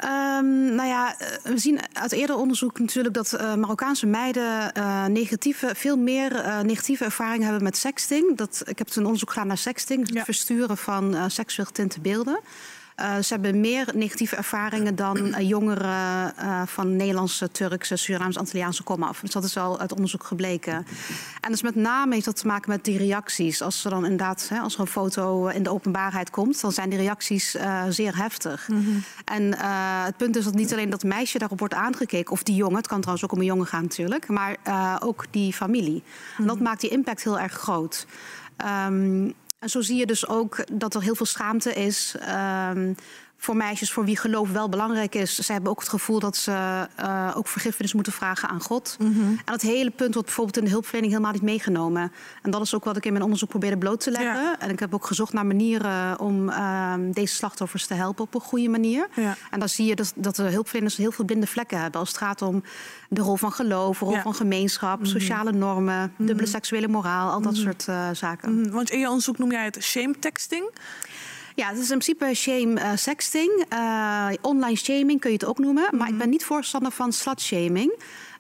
Ehm, nou ja, eh, we zien uit eerder onderzoek natuurlijk dat eh, Marokkaanse meiden eh, negatieve, veel meer negatieve ervaringen hebben met sexting. Dat, ik heb toen een onderzoek gedaan naar sexting, het versturen van seksueel getinte beelden. Eh, ze hebben meer negatieve ervaringen dan eh, jongeren eh, van Nederlandse, Turkse, Surinaamse, Antilliaanse komaf. Dus dat is al uit onderzoek gebleken. En dus met name heeft dat te maken met die reacties. Als er dan inderdaad, hè, als er een foto in de openbaarheid komt, dan zijn die reacties zeer heftig. En eh, het punt is dat niet alleen dat meisje daarop wordt aangekeken, of die jongen, het kan trouwens ook om een jongen gaan natuurlijk, maar ook die familie. En dat maakt die impact heel erg groot. Ehm, en zo zie je dus ook dat er heel veel schaamte is. ehm, voor meisjes voor wie geloof wel belangrijk is. Ze hebben ook het gevoel dat ze eh, ook vergiffenis moeten vragen aan God. En dat hele punt wordt bijvoorbeeld in de hulpverlening helemaal niet meegenomen. En dat is ook wat ik in mijn onderzoek probeerde bloot te leggen. En ik heb ook gezocht naar manieren om ehm, deze slachtoffers te helpen op een goede manier. En dan zie je dat de hulpverleners heel veel blinde vlekken hebben als het gaat om de rol van geloof, de rol Ja. van gemeenschap, sociale normen, dubbele seksuele moraal, al dat soort eh, zaken. Mhm, Want in je onderzoek noem jij het shame texting. Ja, het is in principe shame eh, sexting. Eh, online shaming kun je het ook noemen. Maar ik ben niet voorstander van slutshaming.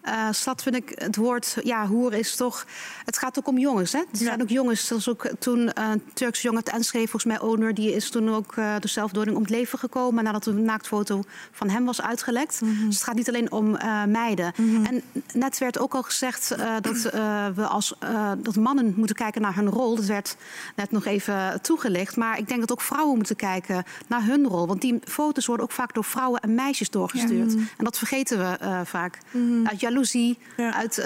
Eh slut vind ik het woord, ja, hoer is toch. Het gaat ook om jongens. Hè? Er zijn ook jongens. Zoals ook toen eh, een Turkse jongen uit Enschede, volgens mij owner, die is toen ook eh door zelfdoding om het leven gekomen. nadat een naaktfoto van hem was uitgelekt. Dus het gaat niet alleen om eh, meiden. En net werd ook al gezegd eh, dat eh, we als eh, dat mannen moeten kijken naar hun rol. Dat werd net nog even toegelicht. Maar ik denk dat ook vrouwen moeten kijken naar hun rol. Want die foto's worden ook vaak door vrouwen en meisjes doorgestuurd. Ja. En dat vergeten we eh, vaak. Jaloezie, uit eh,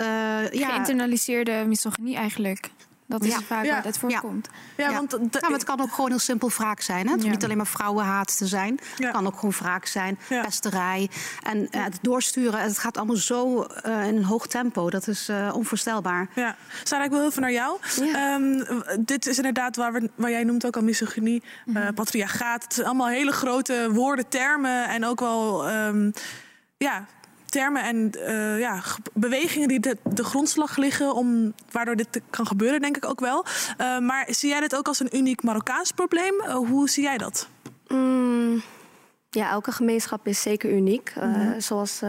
ja, Geïnternaliseerde misogynie eigenlijk. Dat is Ja. vaak Ja. waar het voorkomt. Ja, want ja, maar het kan ook gewoon heel simpel wraak zijn. Hè? Het hoeft niet alleen maar vrouwenhaat te zijn. Het kan ook gewoon wraak zijn, pesterij. En eh, het doorsturen, het gaat allemaal zo eh, in een hoog tempo. Dat is eh, onvoorstelbaar. Ja, Sarah, ik wil heel veel naar jou. Ehm, dit is inderdaad waar, we, waar jij noemt ook al misogynie, eh, patriarchaat. Het zijn allemaal hele grote woorden, termen en ook wel ehm, ja, termen en eh, ja, ge- bewegingen die de, de grondslag liggen om waardoor dit te- kan gebeuren, denk ik ook wel. Eh, maar zie jij dit ook als een uniek Marokkaans probleem? Eh, hoe zie jij dat? Mm, ja, elke gemeenschap is zeker uniek. Mhm. zoals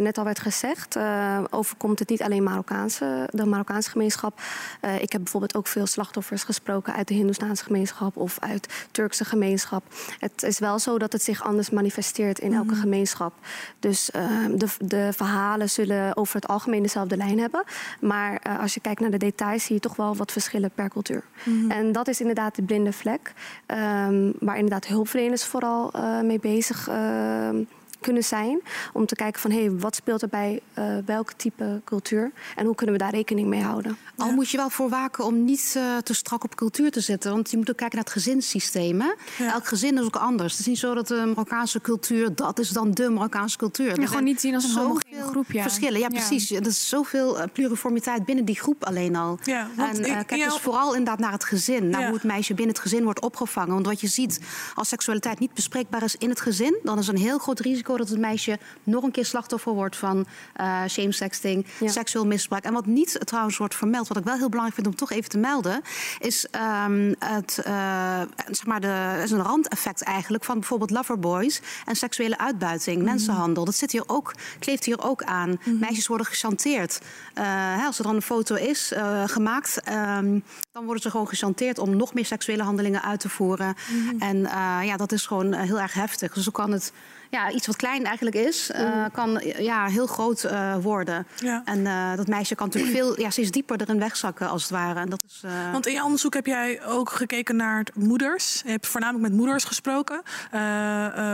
net al werd gezegd, eh, overkomt het niet alleen Marokkaanse, de Marokkaanse gemeenschap. Eh, ik heb bijvoorbeeld ook veel slachtoffers gesproken uit de Hindoestaanse gemeenschap of uit Turkse gemeenschap. Het is wel zo dat het zich anders manifesteert in elke gemeenschap. Dus eh, de, de verhalen zullen over het algemeen dezelfde lijn hebben. Maar eh, als je kijkt naar de details, zie je toch wel wat verschillen per cultuur. Mhm. En dat is inderdaad de blinde vlek. ehm, waar inderdaad hulpverleners vooral mee bezig ehm, kunnen zijn. Om te kijken van hé, hey, wat speelt er bij eh, welk type cultuur en hoe kunnen we daar rekening mee houden. Al moet je wel voor waken om niet eh, te strak op cultuur te zitten. Want je moet ook kijken naar het gezinssysteem. Hè? Elk gezin is ook anders. Het is niet zo dat de Marokkaanse cultuur, dat is dan de Marokkaanse cultuur. Er gewoon niet zien als een homogene groep, ja. Verschillen, ja, Ja. precies. Er is zoveel eh, pluriformiteit binnen die groep alleen al. Ja, en ik- kijk jou- dus vooral inderdaad naar het gezin. Naar Ja. hoe het meisje binnen het gezin wordt opgevangen. Want wat je ziet, als seksualiteit niet bespreekbaar is in het gezin... dan is er een heel groot risico dat het meisje nog een keer slachtoffer wordt... van eh shamesexting, seksueel misbruik. En wat niet trouwens wordt vermeld, wat ik wel heel belangrijk vind om toch even te melden... is ehm, het eh, zeg maar de, is een randeffect eigenlijk van bijvoorbeeld loverboys... en seksuele uitbuiting, mensenhandel. Dat zit hier ook, kleeft hier ook aan. Meisjes worden gechanteerd. Eh, als er dan een foto is gemaakt, ehm, dan worden ze gewoon gechanteerd om nog meer seksuele handelingen uit te voeren. En eh, ja, dat is gewoon heel erg heftig. Dus zo kan het, ja, iets wat klein eigenlijk is, eh, kan eh, ja, heel groot eh, worden. Ja. En eh, dat meisje kan natuurlijk veel, ja, steeds dieper erin wegzakken als het ware. En dat is, Want in je onderzoek heb jij ook gekeken naar moeders. Je hebt voornamelijk met moeders gesproken.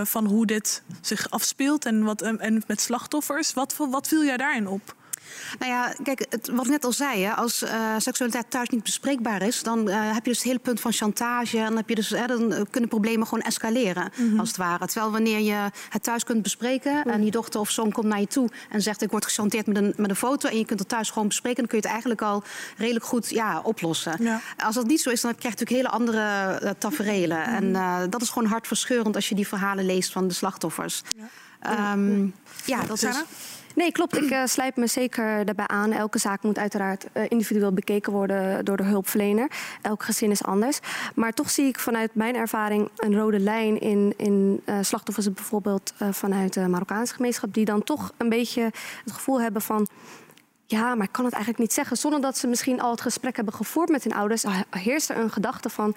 van hoe dit zich afspeelt en, wat, en met slachtoffers. Wat, wat viel jij daarin op? Nou ja, kijk, het, wat ik net al zei, hè, als eh, seksualiteit thuis niet bespreekbaar is, dan eh, heb je dus het hele punt van chantage. En dan, heb je dus, hè, dan eh, kunnen problemen gewoon escaleren, als het ware. Terwijl wanneer je het thuis kunt bespreken en je dochter of zoon komt naar je toe en zegt: Ik word gechanteerd met een, met een foto. en je kunt het thuis gewoon bespreken, dan kun je het eigenlijk al redelijk goed ja, oplossen. Als dat niet zo is, dan krijg je natuurlijk hele andere uh, taferelen. En uh, dat is gewoon hartverscheurend als je die verhalen leest van de slachtoffers. Ja, um, ja dat Sarah? is. Nee, klopt. Ik uh, sluit me zeker daarbij aan. Elke zaak moet uiteraard uh, individueel bekeken worden door de hulpverlener. Elk gezin is anders. Maar toch zie ik vanuit mijn ervaring een rode lijn in, in uh, slachtoffers, bijvoorbeeld vanuit de Marokkaanse gemeenschap, die dan toch een beetje het gevoel hebben van. Ja, maar ik kan het eigenlijk niet zeggen. Zonder dat ze misschien al het gesprek hebben gevoerd met hun ouders, heerst er een gedachte van: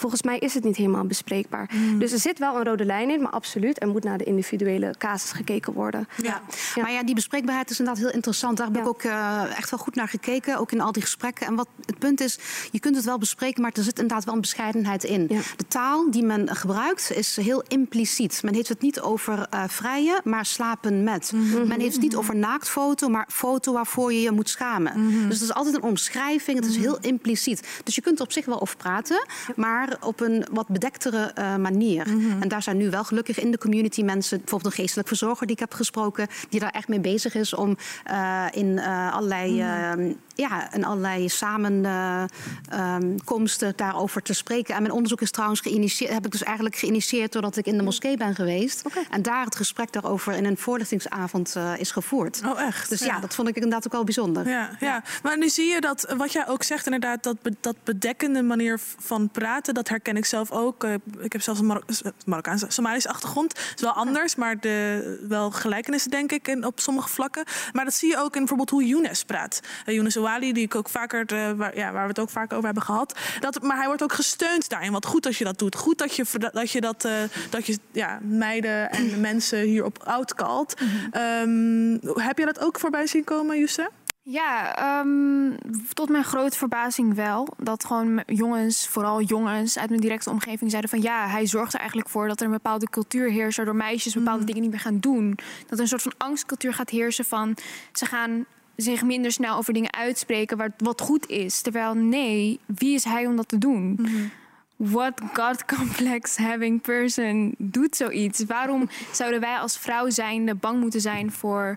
volgens mij is het niet helemaal bespreekbaar. Mm. Dus er zit wel een rode lijn in, maar absoluut, er moet naar de individuele casus gekeken worden. Ja. ja. maar ja, die bespreekbaarheid is inderdaad heel interessant. Daar heb ja. ik ook uh, echt wel goed naar gekeken, ook in al die gesprekken. En wat het punt is, je kunt het wel bespreken, maar er zit inderdaad wel een bescheidenheid in. Ja. De taal die men gebruikt is heel impliciet. Men heeft het niet over uh, vrijen, maar slapen met. Mm -hmm. Men heeft het niet over naaktfoto, maar foto waarvoor je je moet schamen. Mm -hmm. Dus het is altijd een omschrijving, het is heel impliciet. Dus je kunt er op zich wel over praten, maar op een wat bedektere uh, manier. Mm -hmm. En daar zijn nu wel gelukkig in de community mensen, bijvoorbeeld een geestelijk verzorger die ik heb gesproken, die daar echt mee bezig is om uh, in uh, allerlei, uh, ja, in allerlei samenkomsten um, daarover te spreken. En mijn onderzoek is trouwens geïnitieerd, heb ik dus eigenlijk geïnitieerd doordat ik in de moskee ben geweest. Okay. En daar het gesprek daarover in een voorlichtingsavond is gevoerd. Oh, echt? Dus ja. ja. dat vond ik inderdaad ook wel bijzonder. Ja, ja, maar nu zie je dat, wat jij ook zegt, inderdaad, dat, be, dat bedekkende manier van praten, dat herken ik zelf ook. Uh, ik heb zelfs een Marok Marokkaanse, Somalische achtergrond. Het is wel anders, maar de, wel gelijkenissen, denk ik, in, op sommige vlakken. Maar dat zie je ook in bijvoorbeeld hoe Younes praat. Uh, Younes Ouali, die ik ook vaker, de, waar, ja, waar we het ook vaak over hebben gehad. Dat, maar hij wordt ook gesteund daarin. Wat goed dat je dat doet. Goed dat je dat, je, dat, uh, dat je ja, meiden en <clears throat> mensen hierop outkalt. Mm -hmm. um, heb je dat ook voorbij zien komen, Jusra? Ja, um, tot mijn grote verbazing wel. Dat gewoon jongens, vooral jongens uit mijn directe omgeving zeiden van ja, hij zorgt er eigenlijk voor dat er een bepaalde cultuur heerst, waardoor meisjes bepaalde mm. dingen niet meer gaan doen. Dat er een soort van angstcultuur gaat heersen van ze gaan zich minder snel over dingen uitspreken wat, wat goed is. Terwijl nee, wie is hij om dat te doen? Mm -hmm. What God <laughs> complex having person doet zoiets? Waarom zouden wij als vrouw zijnde bang moeten zijn voor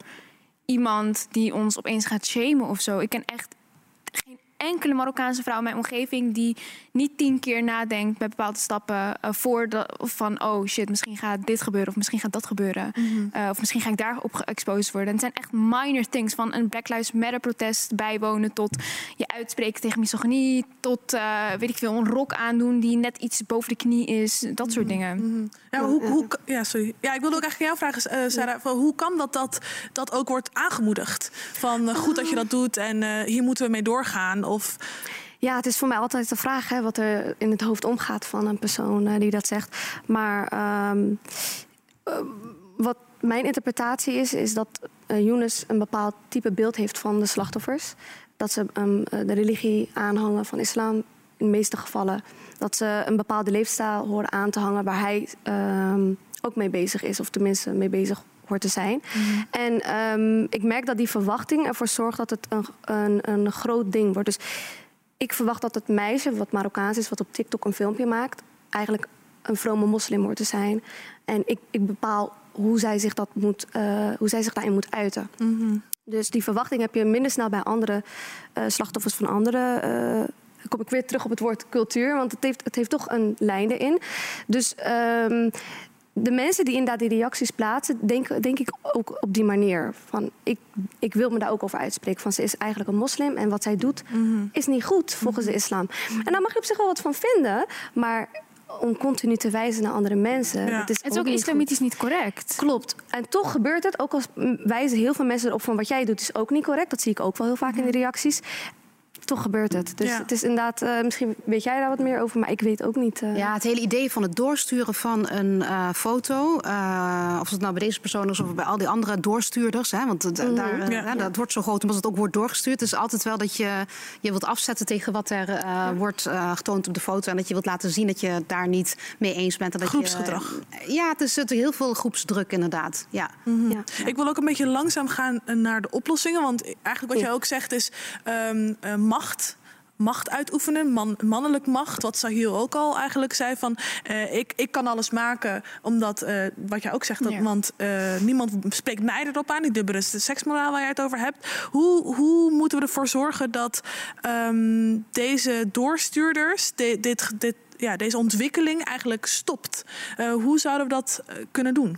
iemand die ons opeens gaat shamen of zo. Ik ken echt geen enkele Marokkaanse vrouw in mijn omgeving die niet tien keer nadenkt bij bepaalde stappen uh, voor de, van oh shit, misschien gaat dit gebeuren of misschien gaat dat gebeuren. Mm -hmm. uh, of misschien ga ik daarop geëxposed worden. En het zijn echt minor things van een Black Lives Matter protest bijwonen tot je uitspreken tegen misogynie, tot uh, weet ik veel, een rok aandoen die net iets boven de knie is. Dat soort Mhm. dingen. Mm -hmm. Ja, hoe, hoe, ja, sorry. Ja, ik wilde ook eigenlijk jou vragen, Sarah, van hoe kan dat, dat dat ook wordt aangemoedigd? Van goed dat je dat doet en hier moeten we mee doorgaan. Ja, het is voor mij altijd de vraag hè, wat er in het hoofd omgaat van een persoon uh, die dat zegt. Maar um, uh, wat mijn interpretatie is, is dat uh, Younes een bepaald type beeld heeft van de slachtoffers. Dat ze um, de religie aanhangen van islam in de meeste gevallen. Dat ze een bepaalde leefstijl horen aan te hangen waar hij um, ook mee bezig is, of tenminste mee bezig hoort te zijn. En ehm, ik merk dat die verwachting ervoor zorgt dat het een, een, een groot ding wordt. Dus ik verwacht dat het meisje, wat Marokkaans is, wat op TikTok een filmpje maakt, eigenlijk een vrome moslim hoort te zijn. En ik, ik bepaal hoe zij, zich dat moet, eh, hoe zij zich daarin moet uiten. Dus die verwachting heb je minder snel bij andere eh, slachtoffers van andere. dan kom ik weer terug op het woord cultuur, want het heeft, het heeft toch een lijn erin. Dus ehm, de mensen die inderdaad die reacties plaatsen, denk, denk ik ook op die manier. Van, ik, ik wil me daar ook over uitspreken. Van, ze is eigenlijk een moslim en wat zij doet is niet goed volgens de islam. En daar mag je op zich wel wat van vinden, maar om continu te wijzen naar andere mensen. Ja. Dat is Het is ook niet islamitisch goed. niet correct. Klopt. En toch gebeurt het. Ook al wijzen heel veel mensen erop van wat jij doet is ook niet correct. Dat zie ik ook wel heel vaak in de reacties. Toch gebeurt het. Dus Ja. het is inderdaad, eh, misschien weet jij daar wat meer over, maar ik weet ook niet. eh. Ja, het hele idee van het doorsturen van een eh, foto, eh, of het nou bij deze persoon is of bij al die andere doorstuurders, hè, want het- Mhm. daar, Ja. hè, dat wordt zo groot omdat het ook wordt doorgestuurd. Het is altijd wel dat je je wilt afzetten tegen wat er eh, wordt eh, getoond op de foto en dat je wilt laten zien dat je het daar niet mee eens bent. En dat Groepsgedrag. Je, ja, het is het is heel veel groepsdruk inderdaad. Ja. Ik wil ook een beetje langzaam gaan naar de oplossingen. Want eigenlijk wat jij ook zegt is ehm, eh, macht. Macht uitoefenen, man, mannelijk macht. Wat Sahil ook al eigenlijk zei van... eh, ik, ik kan alles maken, omdat... eh, wat jij ook zegt, dat, Ja. want eh, niemand spreekt mij erop aan. Die dubbele seksmoraal waar jij het over hebt. Hoe, hoe moeten we ervoor zorgen dat ehm, deze doorstuurders... de- dit, dit, ja, deze ontwikkeling eigenlijk stopt? Hoe zouden we dat kunnen doen?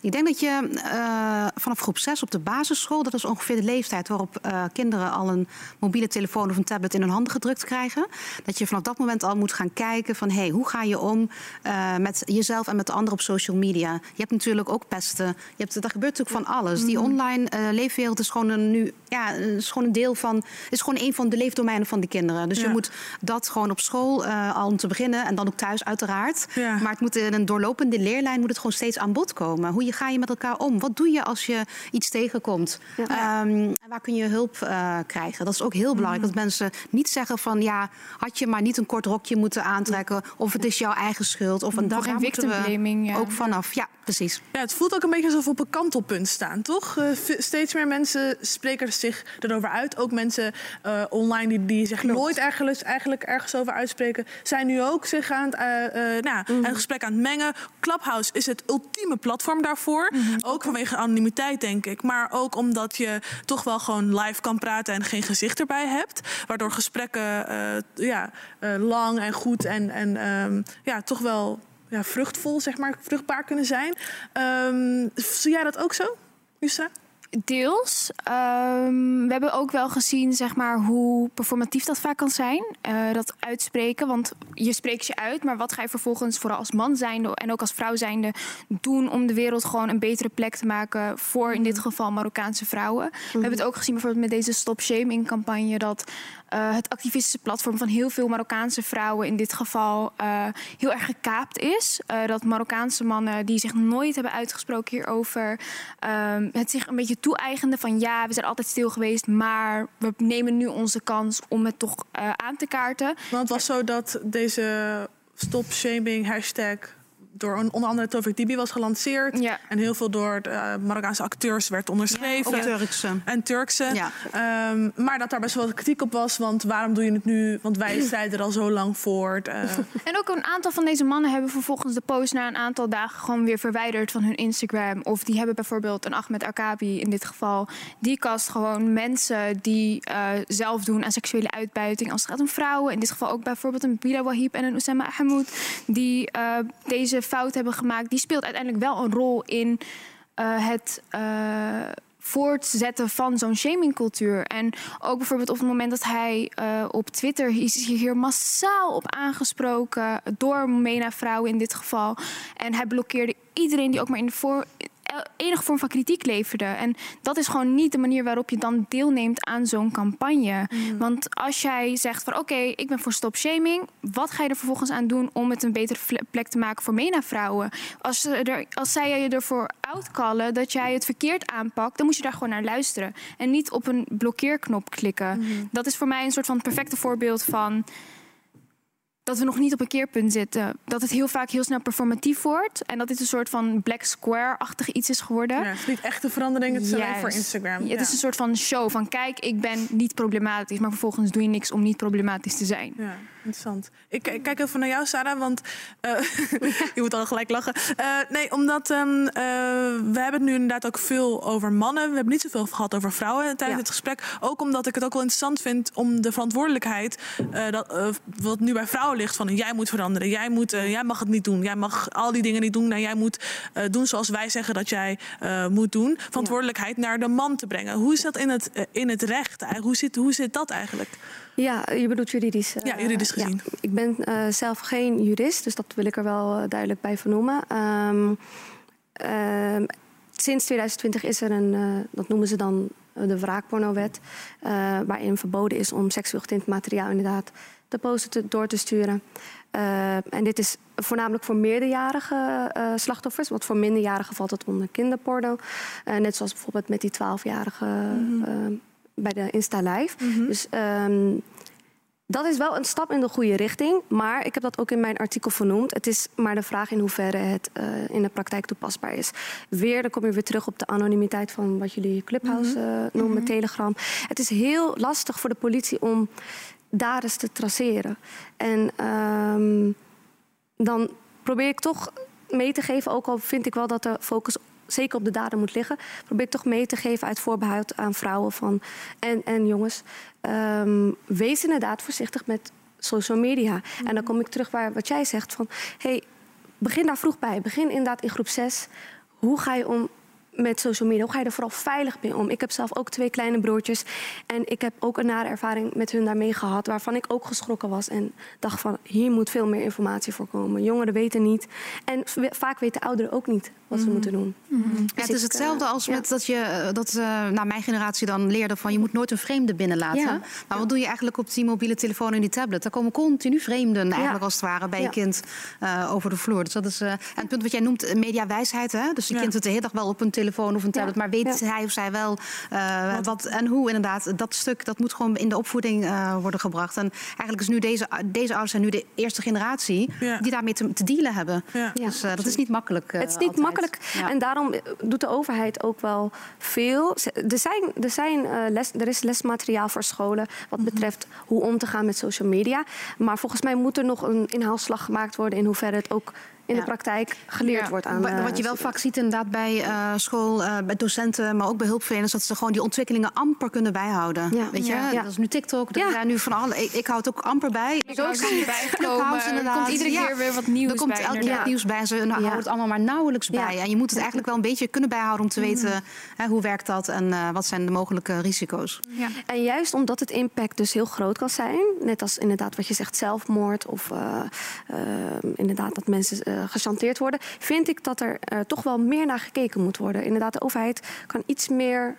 Ik denk dat je eh, vanaf groep 6 op de basisschool, dat is ongeveer de leeftijd waarop eh, kinderen al een mobiele telefoon of een tablet in hun handen gedrukt krijgen. Dat je vanaf dat moment al moet gaan kijken van hey, hoe ga je om eh, met jezelf en met de anderen op social media. Je hebt natuurlijk ook pesten. Je hebt, daar gebeurt natuurlijk van alles. Die online eh, leefwereld is gewoon een, nu, ja, is gewoon een deel van, is gewoon een van de leefdomeinen van de kinderen. Dus je moet dat gewoon op school eh, al om te beginnen en dan ook thuis uiteraard. Ja. Maar het moet in een doorlopende leerlijn moet het gewoon steeds aan bod komen. Hoe je, ga je met elkaar om? Wat doe je als je iets tegenkomt? Ehm, en waar kun je hulp eh, krijgen? Dat is ook heel belangrijk. Dat mensen niet zeggen van ja, had je maar niet een kort rokje moeten aantrekken. Of het is jouw eigen schuld. Of een Voor daar geen victimblaming, ja. ook vanaf. Ja, precies. Ja, het voelt ook een beetje alsof we op een kantelpunt staan, toch? Eh, steeds meer mensen spreken zich erover uit. Ook mensen eh, online die, die zich nooit ergens, eigenlijk ergens over uitspreken... zijn nu ook zich aan het, eh, nou, Mhm. een gesprek aan het mengen. Clubhouse is het ultieme platform daarvoor. Mhm. Ook vanwege anonimiteit, denk ik. Maar ook omdat je toch wel gewoon live kan praten... en geen gezicht erbij hebt. Waardoor gesprekken ja, lang en goed en, en ehm, ja, toch wel ja, vruchtvol, zeg maar, vruchtbaar kunnen zijn. Ehm zie jij dat ook zo, Yusra? Deels. Ehm, we hebben ook wel gezien zeg maar, hoe performatief dat vaak kan zijn. Eh, dat uitspreken. Want je spreekt je uit. Maar wat ga je vervolgens, vooral als man zijnde en ook als vrouw zijnde, doen om de wereld gewoon een betere plek te maken voor in dit geval Marokkaanse vrouwen? We hebben het ook gezien bijvoorbeeld met deze Stop Shaming campagne. Dat eh, het activistische platform van heel veel Marokkaanse vrouwen in dit geval eh, heel erg gekaapt is. Dat Marokkaanse mannen die zich nooit hebben uitgesproken hierover, ehm, het zich een beetje toe-eigenden van ja, we zijn altijd stil geweest, maar we nemen nu onze kans om het toch eh, aan te kaarten. Want het was zo dat deze stop shaming hashtag door een- onder andere Tovik Dibi was gelanceerd. En heel veel door de eh, Marokkaanse acteurs werd onderschreven. ook Turkse. En Turkse. Ja. Ehm, maar dat daar best wel kritiek op was. Want waarom doe je het nu? Want wij <clears throat> strijden er al zo lang voor. Eh, En ook een aantal van deze mannen hebben vervolgens de post na een aantal dagen gewoon weer verwijderd van hun Instagram. Of die hebben bijvoorbeeld een Ahmed Arkabi in dit geval. Die kast gewoon mensen die eh, zelf doen aan seksuele uitbuiting. Als het gaat om vrouwen. In dit geval ook bijvoorbeeld een Bila Wahib en een Oussama Ahmoud. Die eh, deze fout hebben gemaakt. Die speelt uiteindelijk wel een rol in eh, het. eh, voortzetten van zo'n shamingcultuur. En ook bijvoorbeeld op het moment dat hij eh, op Twitter is hier massaal op aangesproken door MENA-vrouwen in dit geval. En hij blokkeerde iedereen die ook maar in de voor enige vorm van kritiek leverde. En dat is gewoon niet de manier waarop je dan deelneemt aan zo'n campagne. Want als jij zegt van oké, ik ben voor stop shaming, wat ga je er vervolgens aan doen om het een betere plek te maken voor MENA-vrouwen? Als, er, als zij je ervoor outcallen dat jij het verkeerd aanpakt, dan moet je daar gewoon naar luisteren. En niet op een blokkeerknop klikken. Dat is voor mij een soort van perfecte voorbeeld van dat we nog niet op een keerpunt zitten. Dat het heel vaak heel snel performatief wordt. En dat dit een soort van black square-achtig iets is geworden. Ja, het is niet echte verandering, het is alleen voor Instagram. Ja, het is een soort van show van kijk, ik ben niet problematisch. Maar vervolgens doe je niks om niet problematisch te zijn. Ja, interessant. Ik, ik kijk even naar jou, Sarah, want eh, <laughs> <laughs> je moet al gelijk lachen. Eh, nee, omdat ehm, eh, we hebben het nu inderdaad ook veel over mannen. We hebben niet zoveel gehad over vrouwen tijdens het gesprek. Ook omdat ik het ook wel interessant vind om de verantwoordelijkheid dat, wat nu bij vrouwen ligt van jij moet veranderen, jij, moet, jij mag het niet doen, jij mag al die dingen niet doen en jij moet doen zoals wij zeggen dat jij moet doen. Verantwoordelijkheid naar de man te brengen. Hoe is dat in het, in het recht? Hoe zit, hoe zit dat eigenlijk? Ja, je bedoelt juridisch. eh, Ja, juridisch gezien. Ik ben eh, zelf geen jurist, dus dat wil ik er wel eh, duidelijk bij vernoemen. Ehm, ehm, sinds 2020 is er een, eh, dat noemen ze dan eh, de wraakpornowet, eh, waarin verboden is om seksueel getint materiaal inderdaad te posten, te, door te sturen. Eh, en dit is voornamelijk voor meerderjarige eh, slachtoffers, want voor minderjarigen valt het onder kinderporno. Eh, net zoals bijvoorbeeld met die 12-jarige eh, bij de Insta Live. Dus ehm, dat is wel een stap in de goede richting. Maar ik heb dat ook in mijn artikel vernoemd. Het is maar de vraag in hoeverre het eh, in de praktijk toepasbaar is. Weer, dan kom je weer terug op de anonimiteit van wat jullie Clubhouse eh, noemen, Telegram. Het is heel lastig voor de politie om daders te traceren. En ehm, dan probeer ik toch mee te geven, ook al vind ik wel dat de focus zeker op de dader moet liggen, probeer toch mee te geven uit voorbehoud aan vrouwen van, en, en jongens. Ehm, wees inderdaad voorzichtig met social media. En dan kom ik terug waar wat jij zegt van, hey, begin daar vroeg bij. Begin inderdaad in groep 6. Hoe ga je om met social media? Hoe ga je er vooral veilig mee om? Ik heb zelf ook twee kleine broertjes. En ik heb ook een nare ervaring met hun daarmee gehad. Waarvan ik ook geschrokken was. En dacht van, hier moet veel meer informatie voor komen. Jongeren weten niet. En vaak weten ouderen ook niet wat ze moeten doen. Ja, Dus het is ik, hetzelfde eh, als ja. met dat je eh, dat eh nou, mijn generatie dan leerde van je moet nooit een vreemde binnenlaten. Ja. Maar wat doe je eigenlijk op die mobiele telefoon en die tablet? Daar komen continu vreemden eigenlijk als het ware bij je kind eh, over de vloer. Dus dat is eh, en het punt wat jij noemt, eh, mediawijsheid. Hè? Dus je kind zit de hele dag wel op een telefoon of een tablet, maar weet Ja. hij of zij wel eh, wat, en hoe inderdaad. Dat stuk dat moet gewoon in de opvoeding eh, worden gebracht. En eigenlijk is nu deze, deze ouders zijn nu de eerste generatie Ja. die daarmee te, te dealen hebben. Ja. Dus eh, dat is niet makkelijk. Het is niet altijd. makkelijk. En daarom doet de overheid ook wel veel. Er, zijn, er, zijn, les, er is lesmateriaal voor scholen wat Mhm. betreft hoe om te gaan met social media. Maar volgens mij moet er nog een inhaalslag gemaakt worden in hoeverre het ook in Ja. de praktijk geleerd Ja, wordt aan eh, Wat je wel studenten. vaak ziet inderdaad bij eh, school, eh, bij docenten, maar ook bij hulpverleners, dat ze gewoon die ontwikkelingen amper kunnen bijhouden. Ja. Weet je, Ja. Ja. dat is nu TikTok, er Ja. zijn nu van alle. Ik, ik hou het ook amper bij. Ik hou er niet bij gekomen. Clubhouse, Er komt iedere keer weer wat nieuws Er komt bij, elke keer nieuws bij en ze nou, houden het allemaal maar nauwelijks Ja. bij. En je moet het eigenlijk wel een beetje kunnen bijhouden om te Mhm. weten hè, hoe werkt dat en eh, wat zijn de mogelijke risico's. Ja. En juist omdat het impact dus heel groot kan zijn, net als inderdaad wat je zegt, zelfmoord of inderdaad dat mensen gechanteerd worden, vind ik dat er eh, toch wel meer naar gekeken moet worden. Inderdaad, de overheid kan iets meer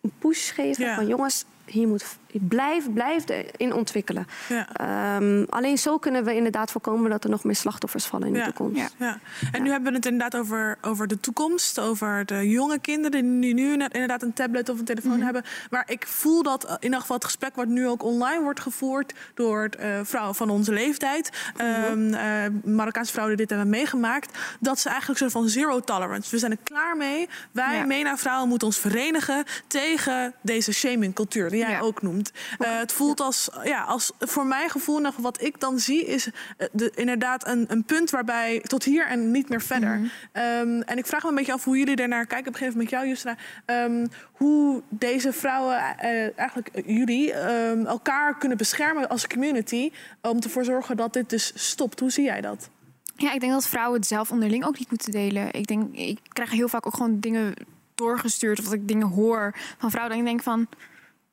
een push geven Ja. van jongens, hier moet blijf, blijf erin ontwikkelen. Ja. Ehm, alleen zo kunnen we inderdaad voorkomen dat er nog meer slachtoffers vallen in de Ja, toekomst. Ja. En nu hebben we het inderdaad over, over de toekomst, over de jonge kinderen die nu inderdaad een tablet of een telefoon Mhm. hebben. Maar ik voel dat in ieder geval het gesprek wat nu ook online wordt gevoerd door eh, vrouwen van onze leeftijd, Mhm. ehm, eh, Marokkaanse vrouwen die dit hebben meegemaakt, dat ze eigenlijk soort van zero tolerance. We zijn er klaar mee. Wij, Ja. MENA vrouwen, moeten ons verenigen tegen deze shamingcultuur die jij ook noemt. Eh, het voelt als, ja, als voor mijn gevoel nog wat ik dan zie, is eh, de, inderdaad een, een punt waarbij tot hier en niet meer verder. Ehm, en ik vraag me een beetje af hoe jullie daarnaar kijken. Ik begin even met jou, Justra. Ehm, hoe deze vrouwen, eh, eigenlijk jullie, ehm, elkaar kunnen beschermen als community. Om ervoor zorgen dat dit dus stopt. Hoe zie jij dat? Ja, ik denk dat vrouwen het zelf onderling ook niet moeten delen. Ik denk, ik krijg heel vaak ook gewoon dingen doorgestuurd of dat ik dingen hoor van vrouwen. Dat ik denk van,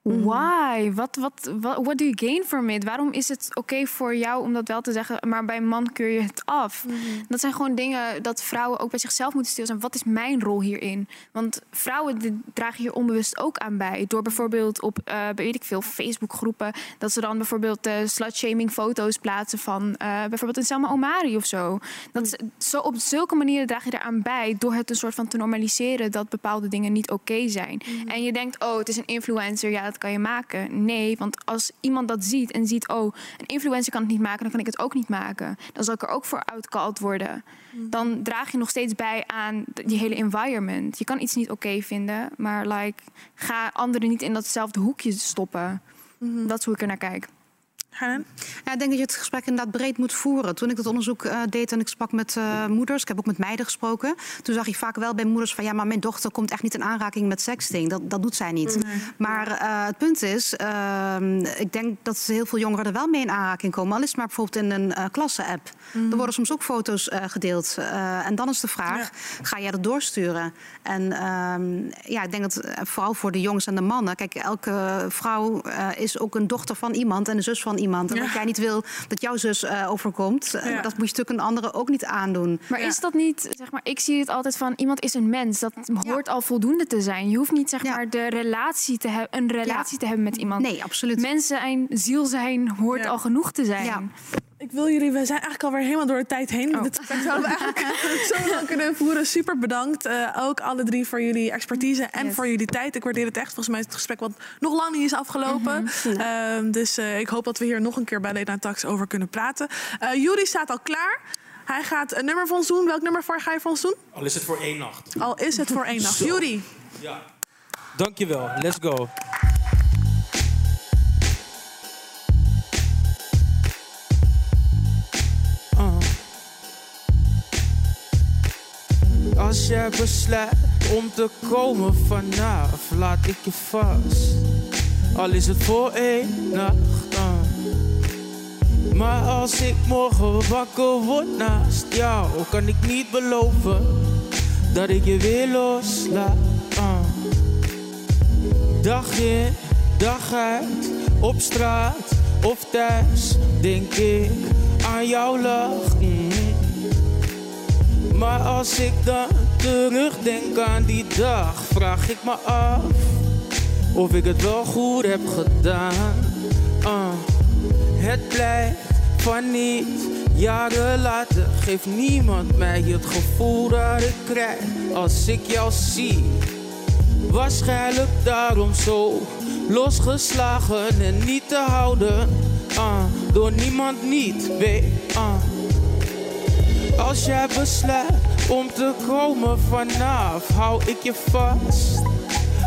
why? Wat, wat, wat what do you gain from it? Waarom is het oké voor jou om dat wel te zeggen, maar bij een man keur je het af? Dat zijn gewoon dingen dat vrouwen ook bij zichzelf moeten stilstaan. Wat is mijn rol hierin? Want vrouwen dragen hier onbewust ook aan bij. Door bijvoorbeeld op, eh weet ik veel, Facebookgroepen, dat ze dan bijvoorbeeld eh slut-shaming foto's plaatsen van eh, bijvoorbeeld een Selma Omari of zo. Dat is, zo. Op zulke manieren draag je eraan bij door het een soort van te normaliseren dat bepaalde dingen niet oké zijn. En je denkt, oh, het is een influencer, ja, kan je maken. Nee, want als iemand dat ziet en ziet... oh, een influencer kan het niet maken, dan kan ik het ook niet maken. Dan zal ik er ook voor uitgehaald worden. Dan draag je nog steeds bij aan die hele environment. Je kan iets niet oké vinden, maar like, ga anderen niet in datzelfde hoekje stoppen. Dat is hoe ik er naar kijk. Ja, ik denk dat je het gesprek inderdaad breed moet voeren. Toen ik dat onderzoek eh, deed en ik sprak met eh, moeders, ik heb ook met meiden gesproken. Toen zag je vaak wel bij moeders van ja, maar mijn dochter komt echt niet in aanraking met sexting. Dat, dat doet zij niet. Maar eh, het punt is, ehm, ik denk dat heel veel jongeren er wel mee in aanraking komen. Al is het maar bijvoorbeeld in een klasse-app. Er worden soms ook foto's gedeeld. en dan is de vraag, ga jij dat doorsturen? En ehm, ja, ik denk dat vooral voor de jongens en de mannen. Kijk, elke vrouw is ook een dochter van iemand en een zus van iemand. En Ja. wat jij niet wil dat jouw zus eh, overkomt, eh, dat moet je natuurlijk een andere ook niet aandoen. Maar is dat niet, zeg maar, ik zie het altijd van iemand is een mens. Dat hoort al voldoende te zijn. Je hoeft niet, zeg maar, de relatie te hebben, een relatie te hebben met iemand. Nee, absoluut. Mens zijn, ziel zijn, hoort al genoeg te zijn. Ik wil jullie, we zijn eigenlijk alweer helemaal door de tijd heen. Dit gesprek zouden we eigenlijk <laughs> zo lang kunnen voeren. Super bedankt. eh, ook alle drie voor jullie expertise en voor jullie tijd. Ik waardeer het echt. Volgens mij is het gesprek wat nog lang niet is afgelopen. Ehm, dus eh, ik hoop dat we hier nog een keer bij Lena Tax over kunnen praten. Eh Juri staat al klaar. Hij gaat een nummer voor ons doen. Welk nummer voor ga je voor ons doen? Al is het voor één nacht. Al is het voor één nacht. Zo. Juri. Ja. Dankjewel. Let's go. Als jij besluit om te komen vanaf, laat ik je vast. Al is het voor één nacht. ah. Maar als ik morgen wakker word naast jou, kan ik niet beloven dat ik je weer loslaat. ah. Dag in, dag uit, op straat of thuis, denk ik aan jouw lach. mm. Maar als ik dan terugdenk aan die dag, vraag ik me af of ik het wel goed heb gedaan. Ah, het blijft van niet. Jaren later geeft niemand mij het gevoel dat ik krijg als ik jou zie. Waarschijnlijk daarom zo losgeslagen en niet te houden. Ah, door niemand niet, weet. Ah. Als jij besluit om te komen vanaf, hou ik je vast.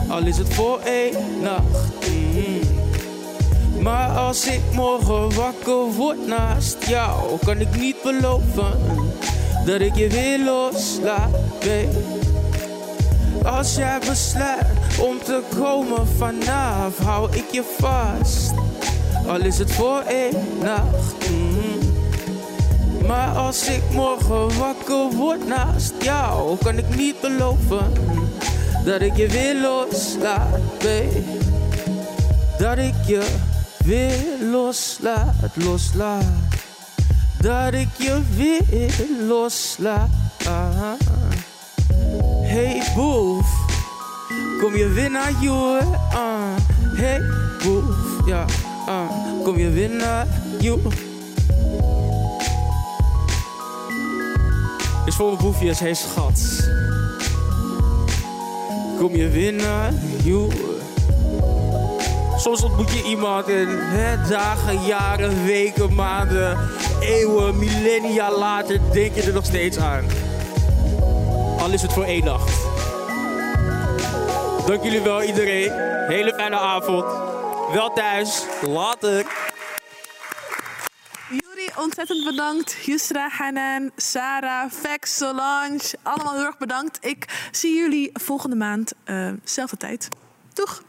Al is het voor één nacht. mm. Maar als ik morgen wakker word naast jou, kan ik niet beloven dat ik je weer loslaat. Als jij besluit om te komen vanaf, hou ik je vast. Al is het voor één nacht. mm. Maar als ik morgen wakker word naast jou, kan ik niet beloven dat ik je weer loslaat, babe. Dat ik je weer loslaat, loslaat. Dat ik je weer loslaat. Hey boef, kom je weer naar jou? Ah, hey boef, ja, ah, kom je weer naar jou? Is voor mijn boefjes, hey schat. Kom je naar jou? Soms ontmoet je iemand en hè, dagen, jaren, weken, maanden, eeuwen, millennia later denk je er nog steeds aan. Al is het voor één nacht. Dank jullie wel iedereen. Hele fijne avond. Wel thuis. Later. Ontzettend bedankt. Yusra, Hanan, Sarah, Vex, Solange. Allemaal heel erg bedankt. Ik zie jullie volgende maand, eh zelfde tijd. Doeg!